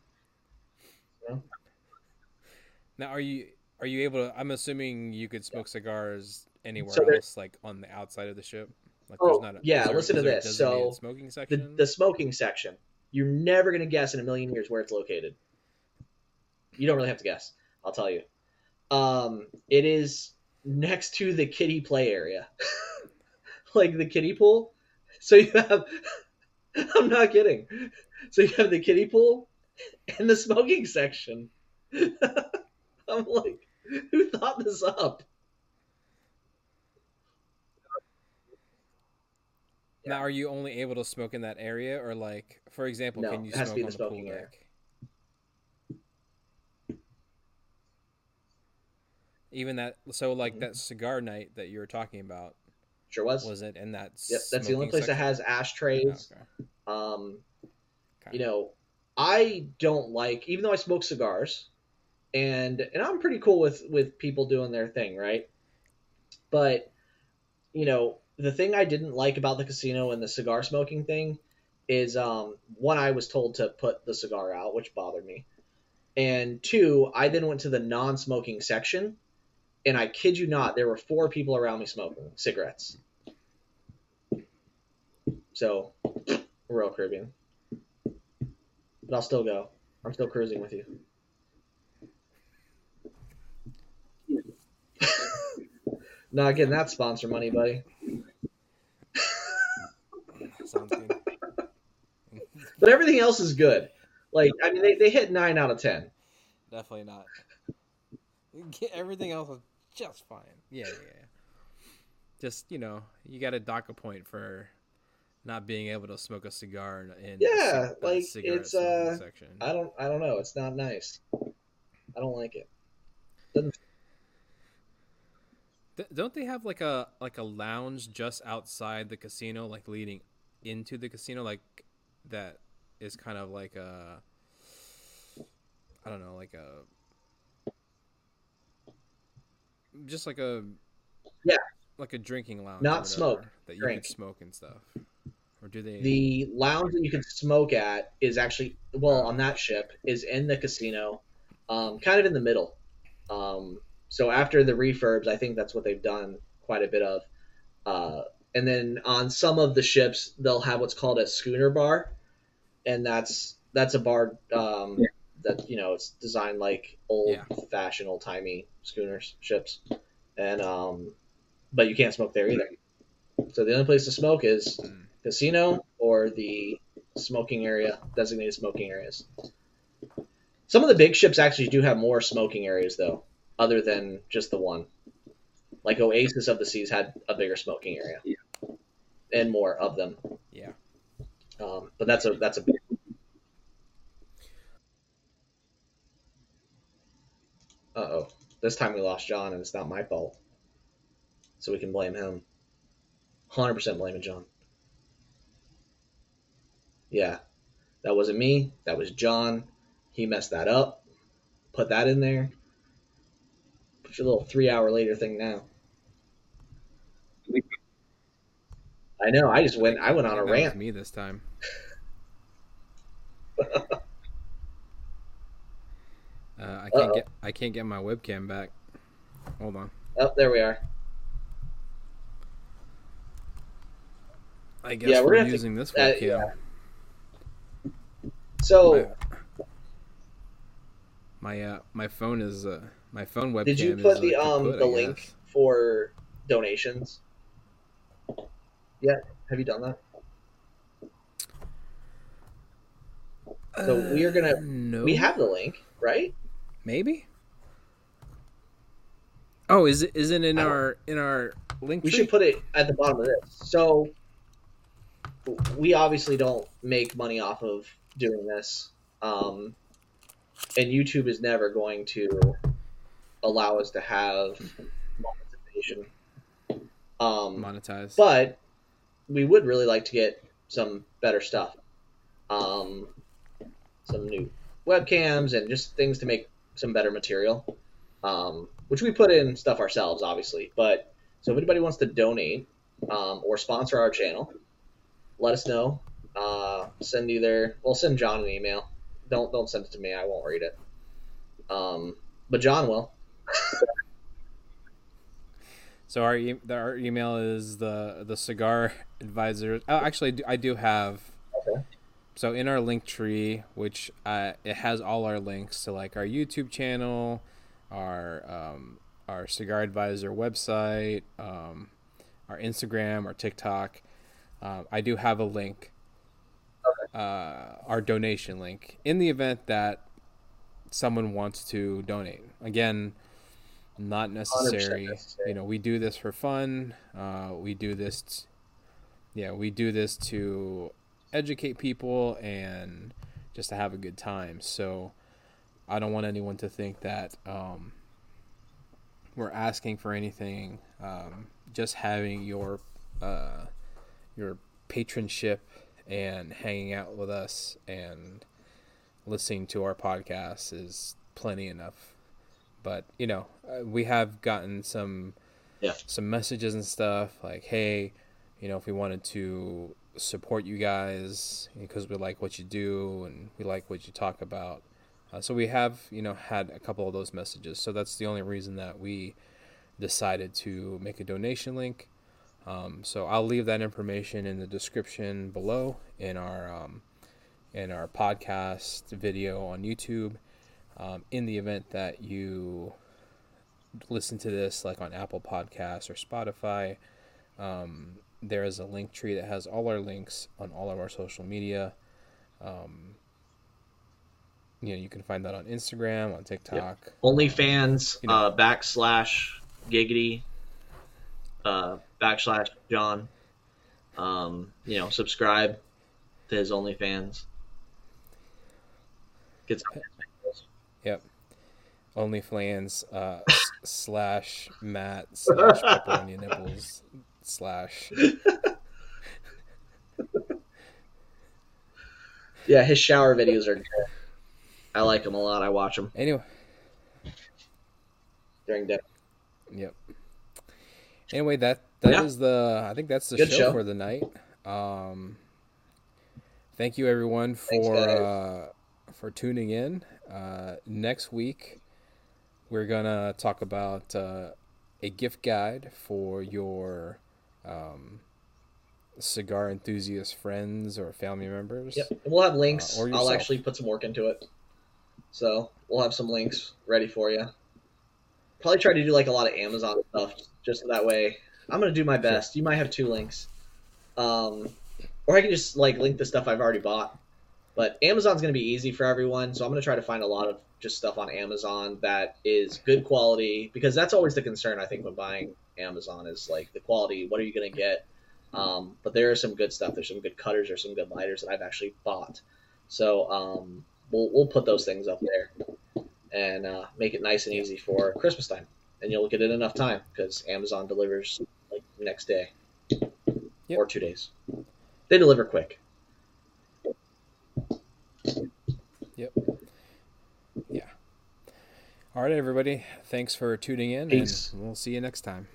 Now, are you are you able to? I'm assuming you could smoke cigars anywhere So else, like on the outside of the ship. Like, Oh, a, yeah, there- listen to this. So, smoking The, the smoking section. You're never gonna guess in a million years where it's located. You don't really have to guess. I'll tell you. Um, it is next to the kiddie play area, like the kiddie pool. So you have. I'm not kidding. So you have the kiddie pool and the smoking section. I'm like, who thought this up? Now, are you only able to smoke in that area, or like, for example, No, can you it has to smoke on the pool smoking area. deck? Even that, so like Mhm. that cigar night that you were talking about, Sure was. was it in that? Yep, that's the only place that has ashtrays. Okay. Um, Okay. you know, I don't like, even though I smoke cigars, and and I'm pretty cool with with people doing their thing, right? But you know, the thing I didn't like about the casino and the cigar smoking thing is, um, one, I was told to put the cigar out, which bothered me, and two, I then went to the non-smoking section, and I kid you not, there were four people around me smoking cigarettes. So, Royal Caribbean. But I'll still go. I'm still cruising with you. Not getting that sponsor money, buddy. Sounds good. But everything else is good. Like, I mean, they, they hit 9 out of 10. Definitely not. Get- Everything else is just fine. Yeah, yeah, yeah. Just you know, you got to dock a point for not being able to smoke a cigar in. in Yeah, cig- like, cigarette it's, smoking uh, section. I don't I don't know. It's not nice. I don't like it. Th- don't they have like a like a lounge just outside the casino, like leading into the casino, like that is kind of like a I don't know, like a just like a Yeah. like a drinking lounge, Not smoke, that you drink. could smoke and stuff, or do they? The lounge that you can smoke at is actually well on that ship is in the casino, um, kind of in the middle. Um, so after the refurbs, I think that's what they've done quite a bit of. Uh, and then on some of the ships, they'll have what's called a schooner bar, and that's that's a bar um, that you know it's designed like old Yeah. fashioned, old timey schooners, ships, and um, but you can't smoke there either. So the only place to smoke is Mm. casino or the smoking area, designated smoking areas. Some of the big ships actually do have more smoking areas though, other than just the one. Like Oasis of the Seas had a bigger smoking area, and more of them. Yeah. Um, but that's a that's a big. Uh oh. This time we lost John, and it's not my fault. So we can blame him. 100% blaming John. Yeah. That wasn't me. That was John. He messed that up. Put that in there. Put your little three hour later thing now. I know. I just went. I went on a That rant. me this time. Uh, I can't Uh-oh. get I can't get my webcam back. Hold on. Oh, there we are. I guess Yeah, we're we're, have to- using this uh, webcam. yeah. So, My uh, my phone is uh, my phone webcam. did you put uh, the um kaput, the link for donations? Yeah. Have you done that? So we are gonna- Uh, no. We have the link, right? maybe. Oh, is it isn't in our in our link? We tree? should put it at the bottom of this. So we obviously don't make money off of doing this. Um, and YouTube is never going to allow us to have monetization. Um, monetize. but we would really like to get some better stuff. Um, some new webcams and just things to make some better material. Um, which we put in stuff ourselves, obviously. But so if anybody wants to donate um, or sponsor our channel, let us know. Uh, send either well, send John an email. Don't don't send it to me. I won't read it. Um, but John will. So our e- our email is the the cigar advisor. Oh, actually, I do, have. Okay. So in our link tree, which uh, it has all our links to like our YouTube channel, our um, our cigar advisor website, um, our Instagram, our TikTok. Um, I do have a link, uh, our donation link, in the event that someone wants to donate. Again, not necessary. necessary. You know, we do this for fun. Uh, we do this. T- yeah, we do this to educate people and just to have a good time. So I don't want anyone to think that um, we're asking for anything. Um, just having your uh, your patronship and hanging out with us and listening to our podcast is plenty enough. But you know, uh, we have gotten some Yeah. some messages and stuff like, "Hey, you know, if we wanted to support you guys because we like what you do and we like what you talk about." Uh, so we have, you know, had a couple of those messages. So that's the only reason that we decided to make a donation link. Um, so I'll leave that information in the description below in our um, in our podcast video on YouTube. Um, in the event that you listen to this, like on Apple Podcasts or Spotify, um, there is a link tree that has all our links on all of our social media. Um, you know, you can find that on Instagram, on TikTok. OnlyFans You know. uh, backslash giggity uh, backslash John. Um, you know, subscribe to his OnlyFans. Yep. OnlyFans uh, slash Matt slash pepperoni nipples slash. yeah, his shower videos are good. I like them a lot. I watch them Anyway, during dinner. yep. Anyway, that that is Yeah. the I think that's the show, show. for the night. Um, thank you everyone for guys. uh, for tuning in. Uh, next week, we're gonna talk about uh, a gift guide for your um, cigar enthusiast friends or family members. Yep. We'll have links. Uh, or I'll actually put some work into it. So we'll have some links ready for you. Probably try to do like a lot of Amazon stuff, just that way. I'm gonna do my best. You might have two links, um, or I can just like link the stuff I've already bought. But Amazon's gonna be easy for everyone, so I'm gonna try to find a lot of just stuff on Amazon that is good quality because that's always the concern I think when buying Amazon is like the quality. What are you gonna get? Um, but there is some good stuff. There's some good cutters. There's some good lighters that I've actually bought. So um, we'll we'll put those things up there and uh, make it nice and easy for Christmas time. And you'll get it enough time because Amazon delivers like next day Yep. or two days. They deliver quick. Yeah. All right, everybody. Thanks for tuning in, Peace. and we'll see you next time.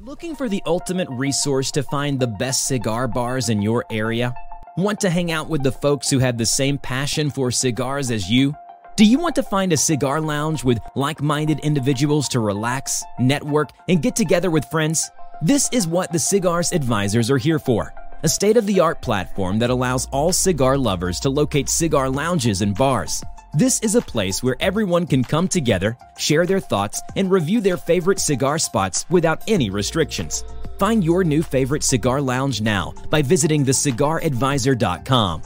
Looking for the ultimate resource to find the best cigar bars in your area? Want to hang out with the folks who have the same passion for cigars as you? Do you want to find a cigar lounge with like minded individuals to relax, network, and get together with friends? This is what the Cigars Advisors are here for a state of the art platform that allows all cigar lovers to locate cigar lounges and bars. This is a place where everyone can come together, share their thoughts, and review their favorite cigar spots without any restrictions. Find your new favorite cigar lounge now by visiting thecigaradvisor.com